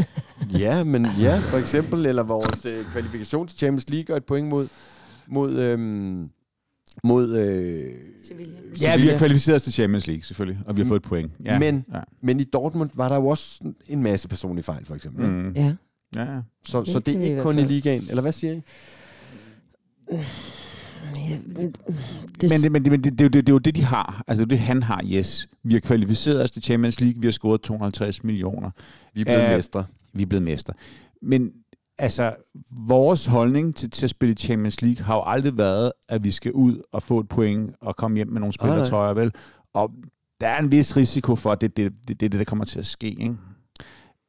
Speaker 3: Ja, men ja, for eksempel, eller vores øh, kvalifikation til Champions League og et point mod, mod, øhm, mod øh,
Speaker 4: Sevilla.
Speaker 2: Ja, vi har kvalificeret os til Champions League, selvfølgelig, og vi har fået et point. Ja.
Speaker 3: Men-
Speaker 2: Ja.
Speaker 3: Men i Dortmund var der jo også en masse personlige fejl, for eksempel. Mm.
Speaker 2: Mm.
Speaker 4: Ja.
Speaker 2: Ja, ja.
Speaker 3: Så,
Speaker 4: Det
Speaker 3: så det er ikke kun i ligaen, eller hvad siger I?
Speaker 4: Ja, det,
Speaker 2: Men, det, men, det, men det, det, er jo det, det er jo det, de har. Altså, det er det, han har, yes. Vi har kvalificeret os til Champions League, vi har scoret 250 millioner.
Speaker 3: Vi er blevet uh, mestre.
Speaker 2: Vi er blevet mester. Men altså, vores holdning til, til at spille Champions League har jo aldrig været, at vi skal ud og få et point og komme hjem med nogle spillertøjer, vel? Og der er en vis risiko for, at det er det, det, det, det, der kommer til at ske, ikke?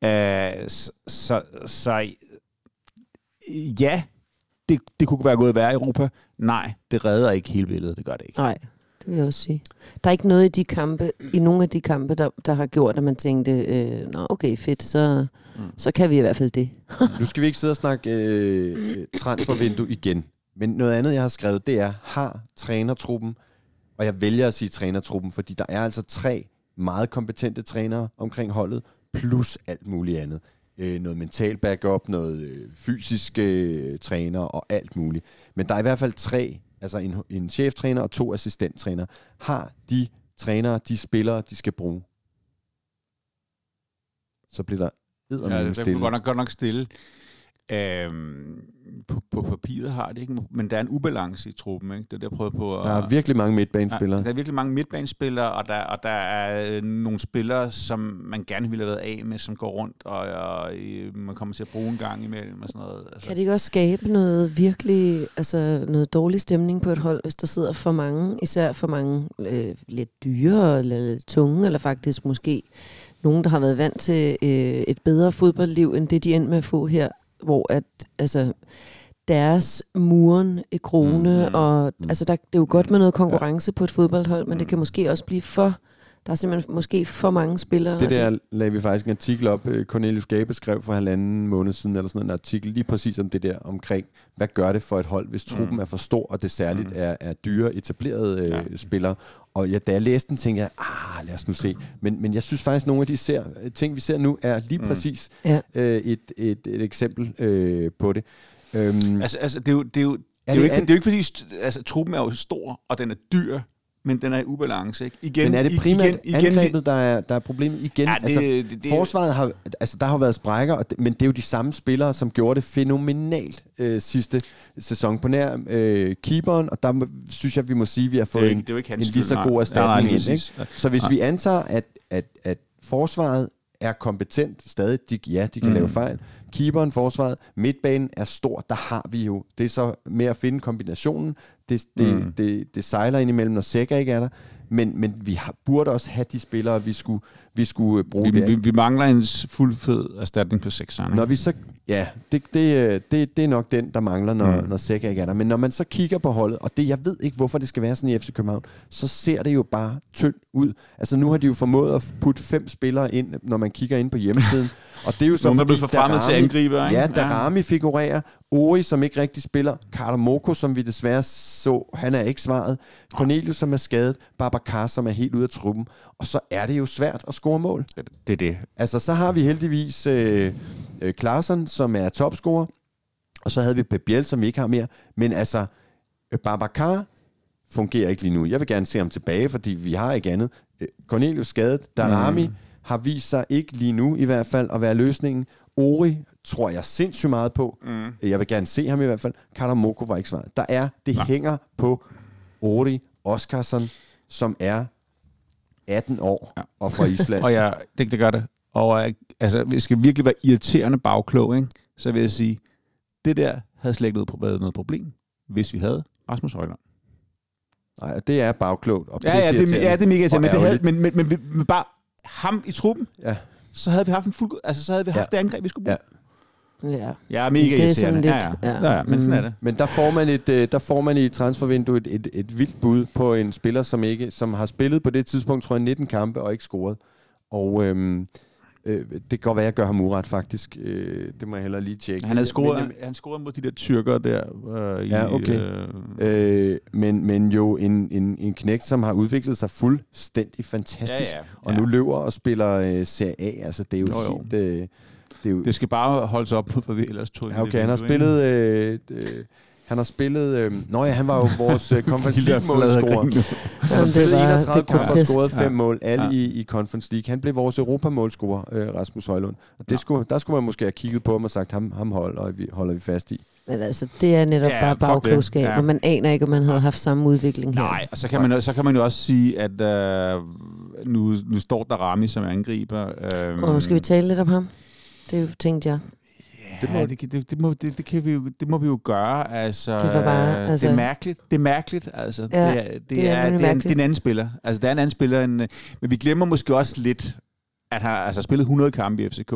Speaker 2: Uh, så, så, så ja, det, det kunne være gået værre i Europa. Nej, det redder ikke hele billedet. Det gør det ikke.
Speaker 4: Nej, det vil jeg også sige. Der er ikke noget i de kampe, i nogle af de kampe, der, der har gjort, at man tænkte, øh, nå okay, fedt, så,
Speaker 2: Mm.
Speaker 4: så kan vi i hvert fald det.
Speaker 3: Nu skal vi ikke sidde og snakke øh, transfervindue igen. Men noget andet, jeg har skrevet, det er, har trænertruppen, og jeg vælger at sige trænertruppen, fordi der er altså tre meget kompetente trænere omkring holdet, plus alt muligt andet. Øh, noget mental backup, noget øh, fysisk øh, træner og alt muligt. Men der er i hvert fald tre, altså en, en cheftræner og to assistenttræner. Har de trænere, de spillere, de skal bruge? Så bliver der
Speaker 2: Ja,
Speaker 3: eddermame
Speaker 2: det er
Speaker 3: stille.
Speaker 2: godt nok, godt nok stille. Øhm, på, på papiret har det ikke, men der er en ubalance i truppen. Ikke? Det er det, jeg prøver på at...
Speaker 3: Der er virkelig mange midtbanespillere.
Speaker 2: Ja, der er virkelig mange midtbanespillere, og der, og der er øh, nogle spillere, som man gerne ville have været af med, som går rundt, og, og øh, man kommer til at bruge en gang imellem og sådan noget. Altså,
Speaker 4: Kan det ikke også skabe noget virkelig, altså noget dårlig stemning på et hold, hvis der sidder for mange, især for mange øh, lidt dyre eller lidt tunge, eller faktisk måske nogen, der har været vant til øh, et bedre fodboldliv, end det de endte med at få her, hvor at, altså, deres muren i krone,
Speaker 2: Mm,
Speaker 4: mm, og
Speaker 3: mm.
Speaker 4: altså, der, det er jo godt med noget konkurrence ja. på et fodboldhold, men det kan måske også blive for, der er simpelthen måske for mange spillere.
Speaker 3: Det der lagde vi faktisk en artikel op. Øh, Cornelius Gabe skrev for halvanden måned siden, eller sådan en artikel lige præcis om det der omkring, hvad gør det for et hold, hvis truppen
Speaker 2: Mm.
Speaker 3: er for stor, og det særligt
Speaker 2: Mm.
Speaker 3: er, er dyre, etablerede øh,
Speaker 2: Ja.
Speaker 3: spillere. Og ja, da jeg læste den, tænkte jeg, ah, lad os nu se. Men, men jeg synes faktisk, nogle af de ser, ting, vi ser nu, er lige
Speaker 2: Mm.
Speaker 3: præcis
Speaker 4: Ja.
Speaker 3: øh, et, et, et eksempel øh, på det. Øhm,
Speaker 2: altså, altså det, er jo, det, er jo, det, er
Speaker 3: det
Speaker 2: jo ikke, det er jo ikke fordi, altså, truppen er jo stor, og den er dyr, men den er i ubalance. Ikke? Igen,
Speaker 3: men er det primært
Speaker 2: igen, igen,
Speaker 3: angrebet, der er, der er problemet igen?
Speaker 2: Ja, det,
Speaker 3: altså,
Speaker 2: det, det,
Speaker 3: Forsvaret har, altså der har været sprækker, det, men det er jo de samme spillere, som gjorde det fænomenalt øh, sidste sæson på nær øh, keeperen, og der må, synes jeg, vi må sige, at vi har
Speaker 2: det,
Speaker 3: fået
Speaker 2: jo
Speaker 3: en,
Speaker 2: det er ikke
Speaker 3: en lige så
Speaker 2: nej.
Speaker 3: god erstatning
Speaker 2: nej,
Speaker 3: ind.
Speaker 2: nej,
Speaker 3: Ikke? Så hvis
Speaker 2: Ja.
Speaker 3: vi antager, at, at, at forsvaret er kompetent stadig, de, ja, de kan
Speaker 2: mm.
Speaker 3: lave fejl. Keeperen, forsvaret, midtbanen er stor, der har vi jo. Det er så med at finde kombinationen. Det, det,
Speaker 2: Mm.
Speaker 3: mm. det, det sejler ind imellem, når Sækker ikke er der. Men, men vi har, burde også have de spillere, vi skulle, vi skulle bruge
Speaker 2: Vi,
Speaker 3: der.
Speaker 2: vi, vi mangler en fuld fed erstatning på sekseren.
Speaker 3: Når vi så, ja, det, det, det, det er nok den, der mangler, når,
Speaker 2: Mm.
Speaker 3: når Sækker ikke er der. Men når man så kigger på holdet, og det, jeg ved ikke, hvorfor det skal være sådan i FC København, så ser det jo bare tyndt ud. Altså nu har de jo formået at putte fem spillere ind, når man kigger ind på hjemmesiden. og det er jo så
Speaker 2: Nogen, der er blevet
Speaker 3: fordi
Speaker 2: forfremmet til angriber. ikke?
Speaker 3: Ja, Darami figurerer. Ori, som ikke rigtig spiller. Karamoko, som vi desværre så, han er ikke svaret. Cornelius, som er skadet. Babacar, som er helt ude af truppen. Og så er det jo svært at score mål.
Speaker 2: Det er det.
Speaker 3: Altså, så har vi heldigvis øh, øh, Klaarsson, som er topscorer, og så havde vi Pep Biel, som vi ikke har mere. Men altså, øh, Babacar fungerer ikke lige nu. Jeg vil gerne se ham tilbage, fordi vi har ikke andet. Øh, Cornelius skadet, Darami mm. har vist sig ikke lige nu i hvert fald at være løsningen. Ori tror jeg sindssygt meget på.
Speaker 2: Mm.
Speaker 3: Jeg vil gerne se ham i hvert fald. Karamoko var ikke svaret. Der er, det
Speaker 2: Nej.
Speaker 3: Hænger på Ori Oskarsson, som er 18 år
Speaker 2: Ja.
Speaker 3: og fra Island.
Speaker 2: Og ja, det, det gør det. Og øh, altså, vi skal virkelig være irriterende bagklog, ikke? så vil jeg sige, det der havde slet ikke været noget problem, hvis vi havde Rasmus Højland.
Speaker 3: Nej, det er bagklogt. Og
Speaker 2: Ja, ja, det, ja, det er mega irriterende, men, det havde, men, men, men, men, bare ham i truppen,
Speaker 3: Ja.
Speaker 2: så havde vi haft en fuld, altså så havde vi haft
Speaker 3: Ja.
Speaker 2: det angreb, vi skulle bruge.
Speaker 4: Ja.
Speaker 2: Ja, mega
Speaker 4: Det er sådan lidt-
Speaker 2: ja, ja.
Speaker 4: ja.
Speaker 2: Ja, ja, men sådan er
Speaker 4: Mm.
Speaker 2: det.
Speaker 3: Men der får man et, øh, der får man i transfervinduet et, et, et vildt bud på en spiller, som ikke som har spillet på det tidspunkt, tror jeg, 19 kampe og ikke scoret. Og øhm, øh, det kan godt være, at jeg gør ham uret, faktisk. Øh, det må jeg heller lige tjekke.
Speaker 2: Han havde
Speaker 3: Men-
Speaker 2: scoret,
Speaker 3: men-
Speaker 2: han scorede mod de der tyrker der. Øh, i,
Speaker 3: Ja, okay.
Speaker 2: Øh,
Speaker 3: Øh, men, men jo en, en, en knægt, som har udviklet sig fuldstændig fantastisk.
Speaker 2: ja, ja.
Speaker 3: Og nu løber og spiller øh, Serie A. Altså, det er jo,
Speaker 2: Jo, jo.
Speaker 3: helt... Øh, det er jo,
Speaker 2: Det skal bare holdes op på, for vi ellers tog
Speaker 3: ja, okay, han har spillet... Øh, øh, han har spillet... Øh, nå ja, han var jo vores øh, Conference League målscorer. Han har spillet
Speaker 4: var-
Speaker 3: 31
Speaker 4: det er
Speaker 3: kampe og scoret fem
Speaker 2: Ja.
Speaker 3: mål, alle
Speaker 2: Ja.
Speaker 3: i, i Conference League. Han blev vores Europamålscorer, øh, Rasmus Højlund. Og det
Speaker 2: Ja.
Speaker 3: skulle, der skulle man måske have kigget på ham og sagt, ham, ham holder, vi, holder vi fast i.
Speaker 4: Men altså, det er netop
Speaker 2: Ja,
Speaker 4: bare bagklogskab,
Speaker 2: Ja.
Speaker 4: og man aner ikke, om man havde haft samme udvikling her.
Speaker 2: Nej, og så kan, man, så kan man jo også sige, at øh, nu, nu står der Rami som angriber. Øh,
Speaker 4: Og skal vi tale lidt om ham? Det tænkte jeg.
Speaker 2: det, må, det, det, det, må, det, det, kan vi jo, det må vi jo gøre. Altså,
Speaker 4: Det var bare,
Speaker 2: øh,
Speaker 4: altså-
Speaker 2: det er mærkeligt. Det er mærkeligt. Altså,
Speaker 4: Ja,
Speaker 2: det, er, det,
Speaker 4: det er
Speaker 2: er, det, er, en, det er en anden spiller. Altså, det er en anden spiller. End, øh, men vi glemmer måske også lidt, at han har altså, spillet 100 kampe i FCK.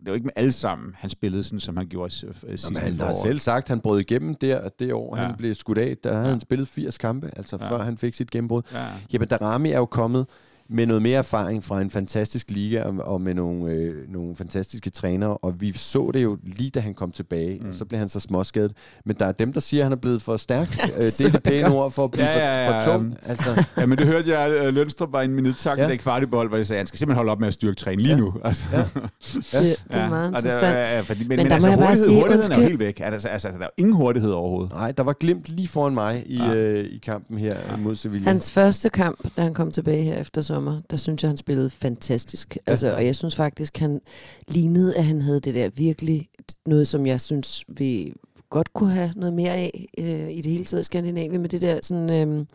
Speaker 2: Det er jo ikke med alle sammen, han spillede sådan, som han gjorde øh, sidste
Speaker 3: Jamen, han har
Speaker 2: forår.
Speaker 3: selv sagt, at han brød igennem der, det år,
Speaker 2: Ja.
Speaker 3: han blev skudt af. Der havde
Speaker 2: Ja.
Speaker 3: han spillet 80 kampe, altså
Speaker 2: Ja.
Speaker 3: før han fik sit gennembrud.
Speaker 2: Ja.
Speaker 3: Jamen, Darami er jo kommet med noget mere erfaring fra en fantastisk liga og, og med nogle, øh, nogle fantastiske trænere, og vi så det jo lige da han kom tilbage, mm. Og så blev han så småskadet. Men der er dem, der siger, at han er blevet for stærk. Øh, det
Speaker 4: så
Speaker 3: er det pæne ord for at blive
Speaker 2: Ja, ja,
Speaker 3: for,
Speaker 2: ja,
Speaker 3: for
Speaker 2: ja.
Speaker 3: tung. Altså,
Speaker 2: Ja, men det hørte jeg, at Lønstrup var en minut tak
Speaker 3: Ja.
Speaker 2: ja. i kvartibold, hvor jeg sagde, at han skal simpelthen holde op med at styrke træne lige
Speaker 3: Ja.
Speaker 2: nu. Altså.
Speaker 3: Ja.
Speaker 4: Det, det er meget
Speaker 2: og
Speaker 4: interessant.
Speaker 2: Det, ja, fordi, men,
Speaker 4: Men
Speaker 2: men,
Speaker 4: der
Speaker 2: altså, hurtighed,
Speaker 4: sige,
Speaker 2: hurtigheden er jo
Speaker 4: undskyld.
Speaker 2: helt væk. Altså, altså, der er ingen hurtighed overhovedet.
Speaker 3: nej, der var glimt lige foran mig i,
Speaker 2: Ja.
Speaker 3: øh, i kampen her ja. mod Sevilla.
Speaker 4: Hans første kamp, da han kom tilbage her efter sommer, der synes jeg, han spillede fantastisk.
Speaker 3: Ja.
Speaker 4: Altså, og jeg synes faktisk, han lignede, at han havde det der virkelig noget, som jeg synes, vi godt kunne have noget mere af øh, i det hele taget i Skandinavien, med det der sådan... Øh,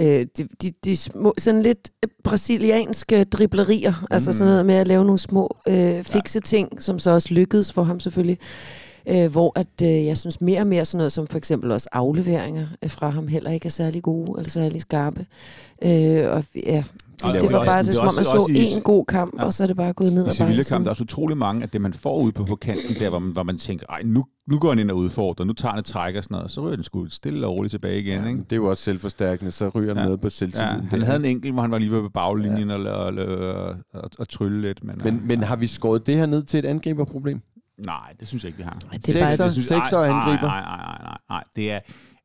Speaker 4: øh, de, de, de små, sådan lidt øh, brasilianske driblerier, mm. altså sådan noget med at lave nogle små øh, fikse ja. ting, som så også lykkedes for ham selvfølgelig. Øh, hvor at øh, jeg synes mere og mere sådan noget som for eksempel også afleveringer øh, fra ham heller ikke er særlig gode eller særlig skarpe. Øh, og ja, det,
Speaker 2: det
Speaker 4: det
Speaker 2: er
Speaker 4: var
Speaker 2: også-
Speaker 4: bare
Speaker 2: det
Speaker 4: som om man så
Speaker 2: i-
Speaker 4: en god kamp,
Speaker 2: Ja.
Speaker 4: og så er det bare gået ned
Speaker 2: I
Speaker 4: og
Speaker 2: Sevilla-kampen, der er også utrolig mange af det, man får ude på, på kanten, der hvor man, hvor man tænker, ej, nu, nu går han ind og udfordrer, nu tager han et træk og sådan noget, så ryger den sgu stille og roligt tilbage igen.
Speaker 3: Ja,
Speaker 2: ikke?
Speaker 3: det er jo også selvforstærkende, så ryger han
Speaker 2: Ja.
Speaker 3: noget på selvtilliden.
Speaker 2: Ja,
Speaker 3: der.
Speaker 2: han havde en enkelt, hvor han var lige ved baglinjen ja. og, og, og, og, og trylle lidt. Men,
Speaker 3: men,
Speaker 2: øh,
Speaker 3: men har vi skåret det her ned til et angriberproblem?
Speaker 2: nej, det synes jeg ikke, vi har.
Speaker 4: Nej, det er bare,
Speaker 3: Sekser,
Speaker 2: Det synes-
Speaker 3: sekser
Speaker 2: nej,
Speaker 3: angriber.
Speaker 2: Nej, nej, nej, nej, nej. Det er,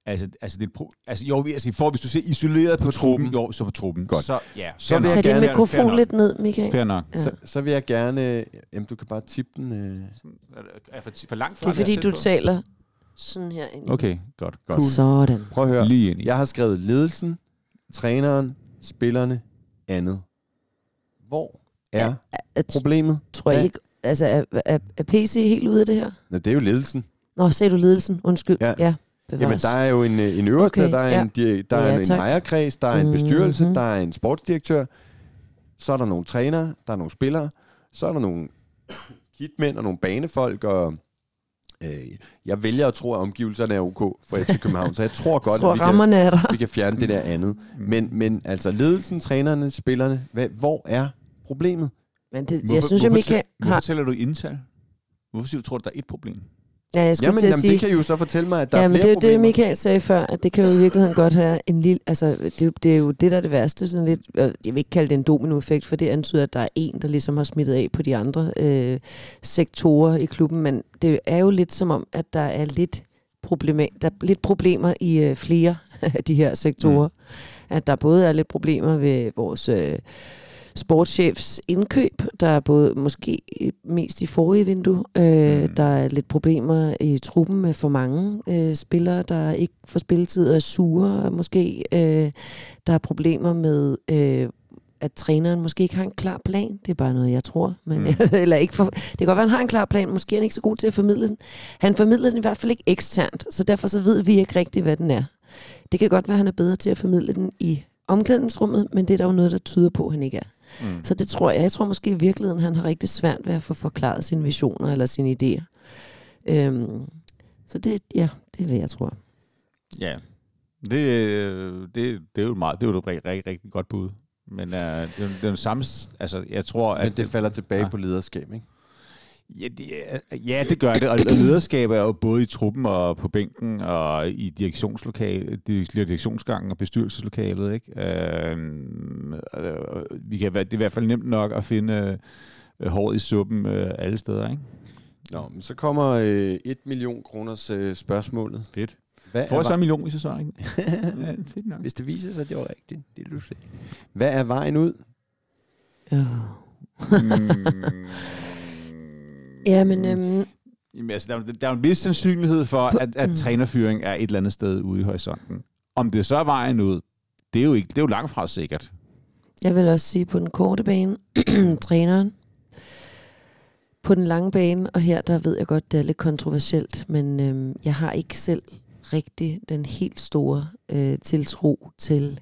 Speaker 2: altså, altså, det er, pro- altså, jo, vi- altså, for, hvis du ser isoleret på, truppen, jo, så på truppen.
Speaker 3: Godt.
Speaker 2: Så, ja,
Speaker 3: Så vil jeg
Speaker 4: Tag din
Speaker 3: gerne-
Speaker 4: mikrofon lidt ned, Michael.
Speaker 2: Fair nok.
Speaker 4: Ja.
Speaker 3: Så, så vil jeg gerne... Jamen, du kan bare tippe den... Øh.
Speaker 2: Er det- Er for, for langt fra?
Speaker 4: Det er fordi, du
Speaker 2: på?
Speaker 4: taler sådan her ind.
Speaker 2: Okay, godt.
Speaker 3: Godt.
Speaker 2: Cool.
Speaker 4: Sådan.
Speaker 3: Prøv at høre.
Speaker 2: Lige ind i.
Speaker 3: Jeg har skrevet ledelsen, træneren, spillerne, andet. Hvor er
Speaker 4: Jeg
Speaker 3: problemet?
Speaker 4: tror jeg ikke, altså er, er, er PC helt ude af det her?
Speaker 3: Nå, det er jo ledelsen.
Speaker 4: Nå, sagde du ledelsen? Undskyld.
Speaker 3: Ja.
Speaker 4: Ja, bevares.
Speaker 3: Jamen, der er jo en, øh, en øverste,
Speaker 4: Okay,
Speaker 3: der er,
Speaker 4: ja.
Speaker 3: en, der er
Speaker 4: Ja,
Speaker 3: en
Speaker 4: tak.
Speaker 3: ejerkreds, der er en bestyrelse,
Speaker 4: Mhm.
Speaker 3: der er en sportsdirektør, så er der nogle trænere, der er nogle spillere, så er der nogle hitmænd og nogle banefolk, og øh, jeg vælger at tro, at omgivelserne er ok for FC København, så jeg tror
Speaker 4: jeg
Speaker 3: godt,
Speaker 4: tror,
Speaker 3: at vi kan,
Speaker 4: er der.
Speaker 3: vi kan fjerne det der andet. Men, men altså ledelsen, trænerne, spillerne, hvad, hvor er problemet?
Speaker 4: Men det,
Speaker 2: Hvorfor-
Speaker 4: jeg synes jo,
Speaker 2: hvorfor
Speaker 4: Michael
Speaker 2: tæ- Hvorfor
Speaker 4: har...
Speaker 2: tæller du indtal? Hvorfor siger du, tror du, der er et problem?
Speaker 4: Ja, jeg skulle
Speaker 3: Jamen,
Speaker 4: til at
Speaker 3: jamen
Speaker 4: sige...
Speaker 3: det kan I jo så fortælle mig, at der
Speaker 4: ja,
Speaker 3: er
Speaker 4: men
Speaker 3: flere
Speaker 4: det er jo det,
Speaker 3: problemer.
Speaker 4: Michael sagde før, at det kan jo i virkeligheden godt have en lille... Altså, det, er jo- det er jo det, der er det værste. Sådan lidt, øh, jeg vil ikke kalde det en dominoeffekt, for det antyder, at der er en, der ligesom har smittet af på de andre øh, sektorer i klubben. Men det er jo lidt som om, at der er lidt, problema- der er lidt problemer i øh, flere af de her sektorer. Mm. At der både er lidt problemer ved vores... Øh, sportschefs indkøb. Der er både måske mest i forrige vindue. Øh,
Speaker 2: Mm.
Speaker 4: Der er lidt problemer i truppen med for mange øh, spillere, der ikke får spilletid og er sure. Måske øh, der er problemer med... Øh, at træneren måske ikke har en klar plan. Det er bare noget, jeg tror. Men,
Speaker 2: Mm.
Speaker 4: eller ikke for, det kan godt være, at han har en klar plan. Måske er han ikke så god til at formidle den. Han formidler den i hvert fald ikke eksternt, så derfor så ved vi ikke rigtigt, hvad den er. Det kan godt være, at han er bedre til at formidle den i omklædningsrummet, men det er der jo noget, der tyder på, at han ikke er.
Speaker 2: Mm.
Speaker 4: Så det tror jeg. Jeg tror måske i virkeligheden, han har rigtig svært ved at få forklaret sine visioner eller sine idéer. Øhm, så det, ja, det er hvad jeg tror.
Speaker 2: Ja, det, det, det er jo meget, det er jo et rigtig, rigtig, rigtig godt bud. Men uh, det, er, jo- det er jo samme, altså jeg tror, at...
Speaker 3: Men det falder tilbage
Speaker 2: Ja.
Speaker 3: på lederskab, ikke?
Speaker 2: Ja, det, ja, det gør det. Og lederskab er jo både i truppen og på bænken og i direktionslokale, direktionsgangen og bestyrelseslokalet. Ikke? Øh, øh, vi kan, være- det er i hvert fald nemt nok at finde øh, håret i suppen øh, alle steder. Ikke?
Speaker 3: Nå, men så kommer øh, 1 million kroners øh, spørgsmålet.
Speaker 2: Fedt.
Speaker 3: Hvad
Speaker 2: Får
Speaker 3: er,
Speaker 2: jeg så en million, hvis jeg så ikke? ja, fedt nok.
Speaker 3: hvis det viser sig, at det var rigtigt. Det er du. Hvad er vejen ud?
Speaker 4: Ja,
Speaker 2: Mm.
Speaker 4: Ja men øhm,
Speaker 2: Jamen, altså, der, er der er en vis sandsynlighed for, at, at
Speaker 4: mm.
Speaker 2: trænerfyring er et eller andet sted ude i horisonten. Om det så er vejen ud, det er jo, ikke, det er jo langt fra sikkert.
Speaker 4: jeg vil også sige på den korte bane, træneren. På den lange bane, og her der ved jeg godt, det er lidt kontroversielt, men øhm, jeg har ikke selv rigtig den helt store øh, tiltro til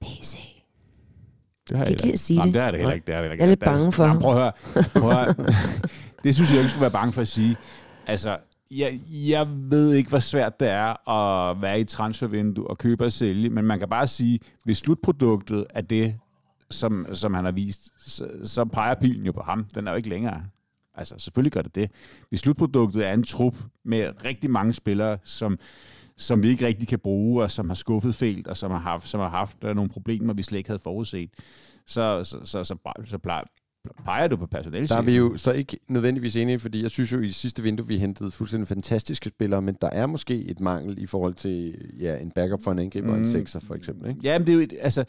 Speaker 4: PC.
Speaker 2: Det har
Speaker 4: Jeg ikke at sige
Speaker 2: Jamen,
Speaker 4: det.
Speaker 2: det er det heller ikke. Det er det heller ikke.
Speaker 4: Jeg er lidt bange for ham.
Speaker 2: prøv at høre. Prøv at høre. det synes jeg ikke, skulle være bange for at sige. Altså, jeg, jeg ved ikke, hvor svært det er at være i transfervindue og købe og sælge, men man kan bare sige, hvis slutproduktet er det, som, som han har vist, så, så peger pilen jo på ham. Den er jo ikke længere. Altså, selvfølgelig gør det det. Hvis slutproduktet er en trup med rigtig mange spillere, som, som vi ikke rigtig kan bruge, og som har skuffet fælt, og som har haft, som har haft øh, nogle problemer, vi slet ikke havde forudset, så, så, så, så, så, plejer, peger du på personale.
Speaker 3: Der er vi jo så ikke nødvendigvis enige, fordi jeg synes jo i sidste vindue, vi hentede fuldstændig fantastiske spillere, men der er måske et mangel i forhold til ja, en backup for en angriber mm. og en sekser for eksempel. Ikke?
Speaker 2: Ja, men det er jo, et- altså,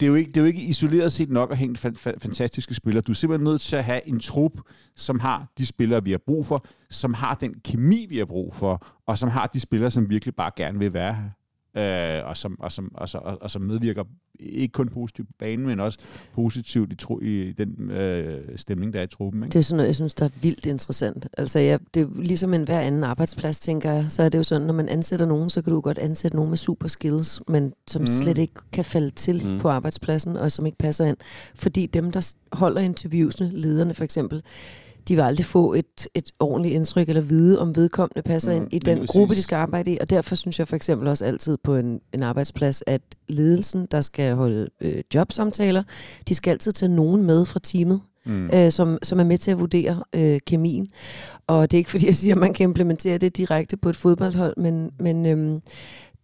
Speaker 2: det er, jo ikke, det er jo ikke isoleret set nok at hente fa- fa- fantastiske spillere. Du er simpelthen nødt til at have en trup, som har de spillere, vi har brug for, som har den kemi, vi har brug for, og som har de spillere, som virkelig bare gerne vil være her. Øh, og, som, og, som, og, så, og, og som medvirker ikke kun positivt på banen, men også positivt i, tro, i den øh, stemning, der er i truppen. Ikke?
Speaker 4: Det er sådan noget, jeg synes, der er vildt interessant. Altså, jeg, det er ligesom en hver anden arbejdsplads, tænker jeg. Så er det jo sådan, når man ansætter nogen, så kan du godt ansætte nogen med super skills, men som
Speaker 2: Mm.
Speaker 4: slet ikke kan falde til
Speaker 3: Mm.
Speaker 4: på arbejdspladsen, og som ikke passer ind. Fordi dem, der holder interviewsene, lederne for eksempel, de vil aldrig få et, et ordentligt indtryk eller vide, om vedkommende passer
Speaker 2: Mm,
Speaker 4: ind i den
Speaker 2: præcis.
Speaker 4: gruppe, de skal arbejde i. Og derfor synes jeg for eksempel også altid på en, en arbejdsplads, at ledelsen, der skal holde øh, jobsamtaler, de skal altid tage nogen med fra teamet,
Speaker 2: Mm.
Speaker 4: øh, som, som er med til at vurdere øh, kemien. Og det er ikke fordi, jeg siger, at man kan implementere det direkte på et fodboldhold, men, men øhm,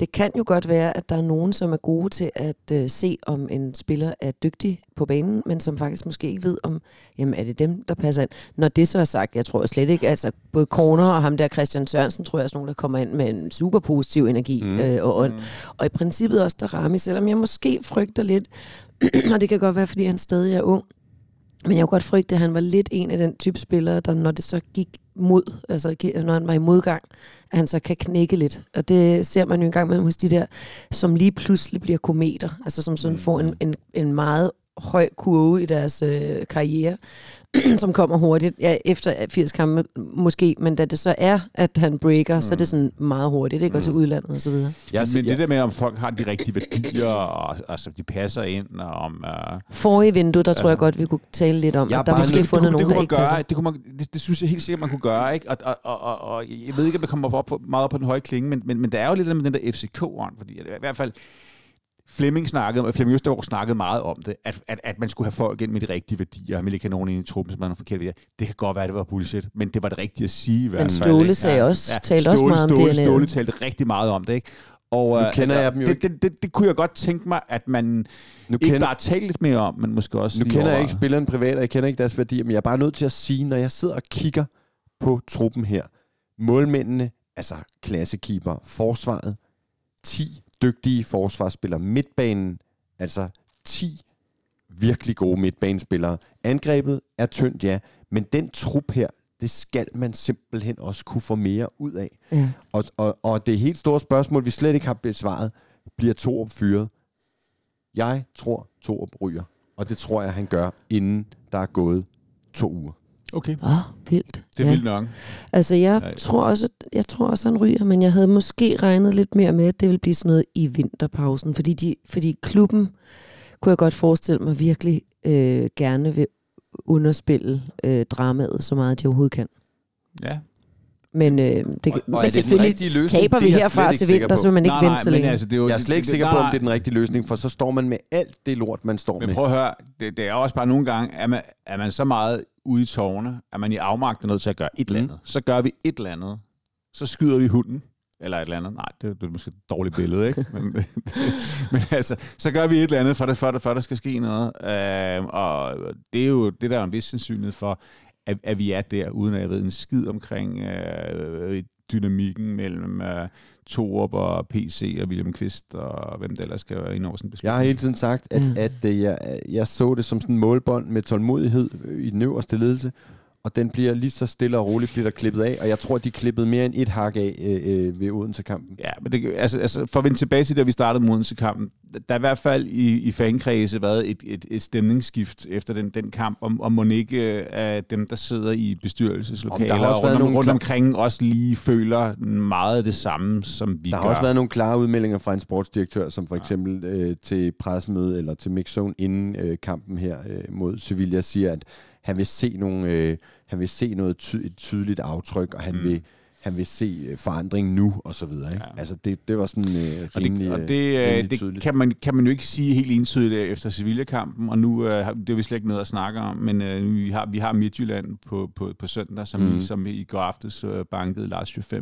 Speaker 4: det kan jo godt være, at der er nogen, som er gode til at øh, se, om en spiller er dygtig på banen, men som faktisk måske ikke ved, om jamen, er det dem, der passer ind. Når det så er sagt, jeg tror slet ikke, altså både Corner og ham der Christian Sørensen, tror jeg sådan nogen, der kommer ind med en super positiv energi
Speaker 3: mm.
Speaker 4: øh, og ånd.
Speaker 2: Mm.
Speaker 4: Og i princippet også der Rami, selvom jeg måske frygter lidt, og det kan godt være, fordi han stadig er ung, men jeg kunne godt frygte, at han var lidt en af den type spillere, der når det så gik mod, altså når han var i modgang, at han så kan knække lidt. Og det ser man jo engang med hos de der, som lige pludselig bliver kometer, altså som sådan får en, en, en meget høj kurve i deres øh, karriere, som kommer hurtigt, ja, efter 80 kampe måske, men da det så er, at han breaker, mm. så er det sådan meget hurtigt, det går til udlandet og så videre.
Speaker 3: Jeg,
Speaker 2: Men det der med, om folk har de rigtige værdier, og altså, de passer ind, og om... Uh,
Speaker 4: Forrige vindue, der tror
Speaker 2: Altså,
Speaker 4: jeg godt, vi kunne tale lidt om, at der er
Speaker 3: bare
Speaker 4: måske
Speaker 3: nødt-
Speaker 4: fundet
Speaker 2: det,
Speaker 4: nogen,
Speaker 2: kunne
Speaker 4: der
Speaker 2: man
Speaker 4: ikke
Speaker 2: gøre,
Speaker 4: passer.
Speaker 2: det, kunne man, det, det, synes jeg helt sikkert, man kunne gøre. Ikke? Og, og, og, og, og jeg ved ikke, om jeg kommer op på, meget op på den høje klinge, men, men, men der er jo lidt med den der FCK-ånd, fordi i hvert fald Flemming snakkede, Flemming Østergaard snakkede meget om det, at, at, at man skulle have folk ind med de rigtige værdier, han ville ikke have nogen ind i truppen, som havde nogle forkerte værdier. Det kan godt være, at det var bullshit, men det var det rigtige at sige hvert
Speaker 4: Men Ståle sagde også- talte også
Speaker 2: Ståle,
Speaker 4: meget om
Speaker 2: Ståle,
Speaker 4: DNA'et.
Speaker 2: Ståle talte rigtig meget om det, ikke? Og,
Speaker 3: Nu
Speaker 2: øh,
Speaker 3: kender
Speaker 2: altså,
Speaker 3: jeg dem jo
Speaker 2: det,
Speaker 3: ikke.
Speaker 2: det, det, det, kunne jeg godt tænke mig, at man
Speaker 3: nu
Speaker 2: ikke
Speaker 3: kender,
Speaker 2: bare talte lidt mere om, men måske også
Speaker 3: nu kender jeg
Speaker 2: over-
Speaker 3: ikke spilleren privat, og jeg kender ikke deres værdier, men jeg er bare nødt til at sige, når jeg sidder og kigger på truppen her, målmændene, altså klassekeeper, forsvaret, 10 dygtige forsvarsspillere, midtbanen, altså 10 virkelig gode midtbanespillere. Angrebet er tyndt, ja, men den trup her, det skal man simpelthen også kunne få mere ud af.
Speaker 4: Ja.
Speaker 3: Og, og, og det helt store spørgsmål, vi slet ikke har besvaret, bliver Torup fyret? Jeg tror, Torup ryger. Og det tror jeg, han gør, inden der er gået to uger.
Speaker 2: Okay,
Speaker 4: Åh, oh, vildt.
Speaker 2: det er
Speaker 4: ja.
Speaker 2: vildt nok.
Speaker 4: Altså, jeg
Speaker 2: Nej.
Speaker 4: tror også, jeg tror også, han ryger, men jeg havde måske regnet lidt mere med, at det ville blive sådan noget i vinterpausen, fordi, de, fordi klubben kunne jeg godt forestille mig virkelig øh, gerne vil underspille øh, dramaet så meget, de overhovedet kan.
Speaker 2: Ja.
Speaker 4: Men, øh, det,
Speaker 3: Og-
Speaker 4: men
Speaker 3: og er det den
Speaker 4: selvfølgelig
Speaker 3: løsning?
Speaker 4: taber
Speaker 3: Det
Speaker 4: vi
Speaker 3: er
Speaker 4: herfra til vinter, så vil man ikke
Speaker 2: nej,
Speaker 4: vente
Speaker 2: nej,
Speaker 4: så
Speaker 2: men
Speaker 4: længe.
Speaker 2: altså, det er jo,
Speaker 3: Jeg er slet ikke sikker på, om det er den rigtige løsning, for så står man med alt det lort, man står
Speaker 2: Men
Speaker 3: med.
Speaker 2: prøv at høre, det, det er også bare nogle gange, at man, er man så meget ude i tårne, at man i afmagt er nødt til at gøre et eller andet. Så gør vi et eller andet. Så skyder vi hunden. Eller et eller andet. Nej, det, det er måske et dårligt billede, ikke? Men, men altså, så gør vi et eller andet, for, det, for, det, for der skal ske noget. Øh, og det er jo det, der er en vis sandsynlighed for, at, at vi er der, uden at jeg ved en skid omkring øh, dynamikken mellem øh, Torup og PC og William Kvist og hvem der ellers skal være ind over sådan
Speaker 3: Jeg har hele tiden sagt, at,
Speaker 4: Ja.
Speaker 3: at øh, jeg, jeg så det som sådan en målbånd med tålmodighed i den øverste ledelse, og den bliver lige så stille og roligt bliver der klippet af, og jeg tror, de klippede mere end et hak af øh, øh, ved Odense-kampen.
Speaker 2: Ja, men det, altså, altså, for at vende tilbage til, da vi startede Modense-kampen, der er i hvert fald i, i fankredse været et, et, et stemningsskift efter den, den kamp, om, om man ikke øh, af dem, der sidder i bestyrelseslokaler
Speaker 3: Om der har også
Speaker 2: og
Speaker 3: været
Speaker 2: rundt,
Speaker 3: nogle
Speaker 2: rundt omkring, også lige føler meget af det samme, som vi
Speaker 3: Der
Speaker 2: gør.
Speaker 3: har også været nogle klare udmeldinger fra en sportsdirektør, som for eksempel øh, til pressemøde eller til mixzone inden øh, kampen her øh, mod Sevilla siger, at han vil se nogle, øh, han vil se noget ty- et tydeligt aftryk, og han
Speaker 2: Mm.
Speaker 3: vil han vil se øh, forandring nu og så videre. Ikke?
Speaker 2: Ja.
Speaker 3: Altså det, det var sådan øh,
Speaker 2: Og
Speaker 3: rimelig,
Speaker 2: det, og
Speaker 3: øh,
Speaker 2: det, øh,
Speaker 3: rimelig
Speaker 2: det
Speaker 3: tydeligt.
Speaker 2: kan, man, kan man jo ikke sige helt entydigt efter Sevilla-kampen, og nu øh, det er vi slet ikke noget at snakke om, men øh, vi, har, vi har Midtjylland på, på, på søndag, som, mm. Vi, som i går aftes øh, bankede Lars 5-1,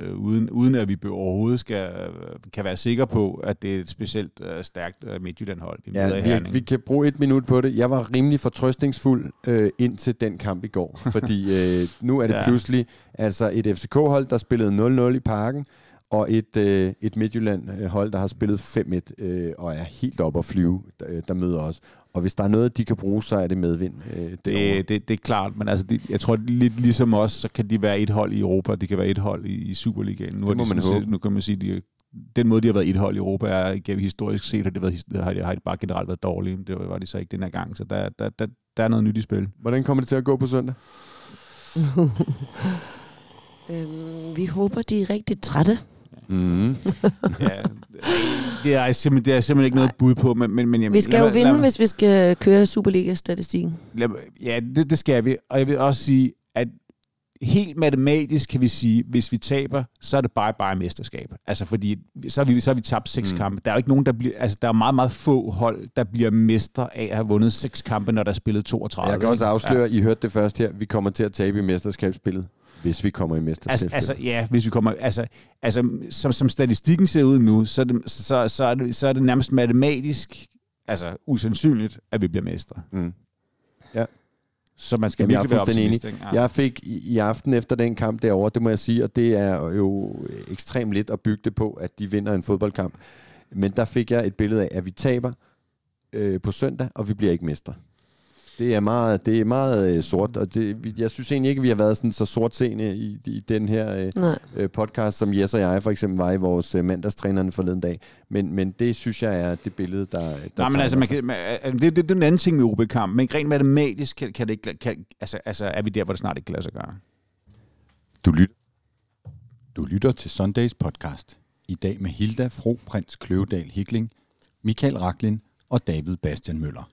Speaker 2: øh, uden, uden at vi overhovedet skal, øh, kan være sikre på, at det er et specielt øh, stærkt øh, Midtjylland-hold, vi i
Speaker 3: Ja, vi,
Speaker 2: Herning.
Speaker 3: vi kan bruge et minut på det. Jeg var rimelig fortrøstningsfuld øh, indtil den kamp i går, fordi øh, nu er det
Speaker 2: Ja.
Speaker 3: pludselig altså et FCK-hold, der spillede 0-0 i parken, og et, øh, et Midtjylland-hold, der har spillet 5-1 øh, og er helt op at flyve, der, øh, der møder os. Og hvis der er noget, de kan bruge, så er det medvind. Øh.
Speaker 2: Det, det, det er klart, men altså, det, jeg tror lidt ligesom os, så kan de være et hold i Europa, de kan være et hold i, i Superligaen. Nu
Speaker 3: Det
Speaker 2: har
Speaker 3: må
Speaker 2: de
Speaker 3: man
Speaker 2: sådan
Speaker 3: håbe.
Speaker 2: Nu kan man sige, de, den måde, de har været et hold i Europa, er gennem historisk set, har, det været, his- har, de, har de bare generelt været dårlige. Det var de så ikke den her gang, så der, der, der, der er noget nyt i spil.
Speaker 3: Hvordan kommer det til at gå på søndag?
Speaker 4: øhm, vi håber, de er rigtig trætte.
Speaker 3: Mm.
Speaker 2: Ja, det, er simpelthen, det er simpelthen ikke noget bud på, men, men, men jamen,
Speaker 4: Vi skal
Speaker 2: lad
Speaker 4: jo vinde,
Speaker 2: lad mig-
Speaker 4: hvis vi skal køre Superliga-statistikken.
Speaker 2: Lad, ja, det, det skal vi. Og jeg vil også sige, at helt matematisk kan vi sige, hvis vi taber, så er det bye-bye mesterskab. Altså fordi, så har vi, så har vi tabt seks mm. Kampe. Der er jo ikke nogen, der bliver, altså der er meget, meget få hold, der bliver mester af at have vundet seks kampe, når der er spillet 32.
Speaker 3: Jeg kan også afsløre, I hørte det først her, vi kommer til at tabe i mesterskabsspillet, hvis vi kommer i
Speaker 2: Altså,
Speaker 3: mesterskabsspillet.
Speaker 2: altså, ja, hvis vi kommer... Altså, altså som, som statistikken ser ud nu, så er, det, så, så, er det, så er det nærmest matematisk altså, usandsynligt, at vi bliver mestre.
Speaker 3: Mm.
Speaker 2: Så man skal
Speaker 3: Jamen, jeg er
Speaker 2: virkelig være optimist. Ja.
Speaker 3: Jeg fik i, i aften efter den kamp derovre, det må jeg sige, og det er jo ekstremt lidt at bygge det på, at de vinder en fodboldkamp. Men der fik jeg et billede af, at vi taber øh, på søndag, og vi bliver ikke mestre. Det er meget, det er meget øh, sort, og det, jeg synes egentlig ikke, at vi har været sådan så sortseende i, i den her øh, øh, podcast, som Jes og jeg for eksempel var i vores øh, mandagstrænerne forleden dag. Men, men det synes jeg er det billede, der, der
Speaker 2: Nej, men altså, man kan, man, det, det, det er den anden ting med OB-kampen. Men rent matematisk kan, kan det ikke, kan, altså, altså, er vi der, hvor det snart ikke kan lade sig gøre.
Speaker 1: Du lytter, du lytter til Sundays podcast. I dag med Hilda Fro Prins Kløvedal Hikling, Michael Raklin og David Bastian Møller.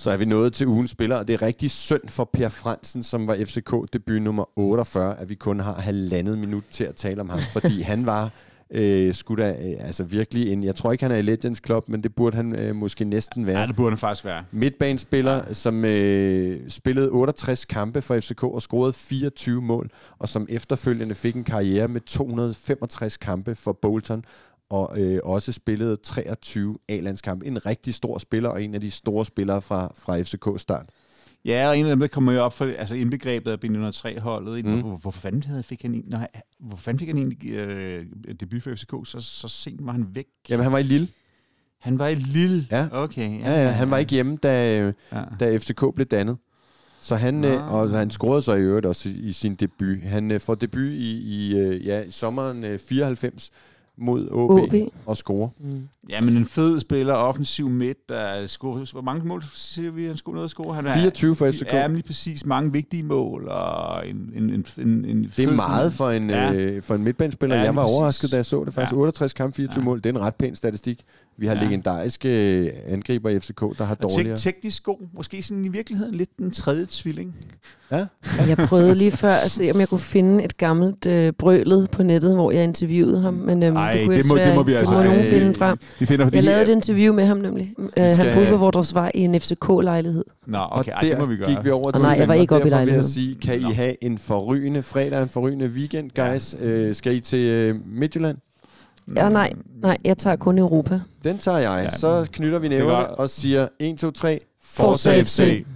Speaker 3: Så er vi nået til ugens spiller, og det er rigtig synd for Per Fransen, som var FCK debut nummer 48, at vi kun har halvandet minut til at tale om ham, fordi han var øh, sgu da, øh, altså virkelig en, jeg tror ikke han er i Legends Club, men det burde han øh, måske næsten være.
Speaker 2: Ja, det burde den faktisk være.
Speaker 3: Midtbanespiller, ja. som øh, spillede 68 kampe for FCK og scorede 24 mål, og som efterfølgende fik en karriere med 265 kampe for Bolton, og øh, også spillede 23 A-landskampe. En rigtig stor spiller, og en af de store spillere fra, fra FCK start.
Speaker 2: Ja, og en af dem, der kommer jo op for altså indbegrebet af B103-holdet. Mm. Hvor, hvorfor fanden havde, fik han, når, hvor fanden fik han egentlig øh, debut for FCK? Så, så sent var han væk.
Speaker 3: Jamen, han var i Lille.
Speaker 2: Han var i Lille.
Speaker 3: Ja.
Speaker 2: Okay.
Speaker 3: Ja, ja, han var ikke hjemme, da, øh,
Speaker 2: Ja.
Speaker 3: da FCK blev dannet. Så han,
Speaker 2: Nå.
Speaker 3: øh, og han scorede så i øvrigt også i, i sin debut. Han øh, får debut i, i, øh, ja, i sommeren øh, 94 mod OB,
Speaker 4: OB.
Speaker 3: og score.
Speaker 4: Mm.
Speaker 2: Ja, men en fed spiller, offensiv midt, der scorer, hvor mange mål siger vi, han skulle noget at score? Han er,
Speaker 3: 24 for FCK.
Speaker 2: Ja, men lige præcis. Mange vigtige mål, og en, en, en, en, en
Speaker 3: Det er meget for en,
Speaker 2: Ja.
Speaker 3: øh, for en midtbanespiller.
Speaker 2: Ja,
Speaker 3: jeg var
Speaker 2: præcis.
Speaker 3: overrasket, da jeg så det faktisk.
Speaker 2: Ja.
Speaker 3: Ja. 68 kampe, 24
Speaker 2: Ja.
Speaker 3: ja. mål. Det er en ret pæn statistik. Vi har
Speaker 2: Ja.
Speaker 3: legendariske øh, angriber i FCK, der har
Speaker 2: Og
Speaker 3: dårligere.
Speaker 2: tek- teknisk god. Måske sådan i virkeligheden lidt den tredje tvilling.
Speaker 3: Ja.
Speaker 4: Jeg prøvede lige før at se, om jeg kunne finde et gammelt øh, brølet på nettet, hvor jeg interviewede ham. Men øhm,
Speaker 2: Ej,
Speaker 4: det, kunne
Speaker 2: det
Speaker 4: jeg
Speaker 2: må- det må vi altså-
Speaker 4: Det må nogen
Speaker 3: Ej.
Speaker 4: finde frem.
Speaker 2: Vi finder, fordi...
Speaker 4: Jeg lavede et interview med ham nemlig. Øh, han
Speaker 3: skal-
Speaker 4: boede på Vorders Vej i en FCK-lejlighed.
Speaker 2: Nå,
Speaker 3: Og
Speaker 2: okay, ej,
Speaker 3: der
Speaker 2: det må vi gøre.
Speaker 3: gik vi over
Speaker 4: Og
Speaker 3: til
Speaker 4: nej, jeg var ikke
Speaker 3: og
Speaker 4: oppe i
Speaker 3: derfor vil jeg
Speaker 4: lejligheden.
Speaker 3: sige, kan I have en forrygende fredag, en forrygende weekend, guys? Ja. Øh, skal I til øh, Midtjylland?
Speaker 4: Ja, nej, nej, jeg tager kun Europa.
Speaker 3: Den tager jeg.
Speaker 2: Ja,
Speaker 3: så knytter vi
Speaker 2: er
Speaker 3: nævnerne og siger 1, 2, 3.
Speaker 4: Forza
Speaker 3: Forza
Speaker 4: FC.
Speaker 3: FC.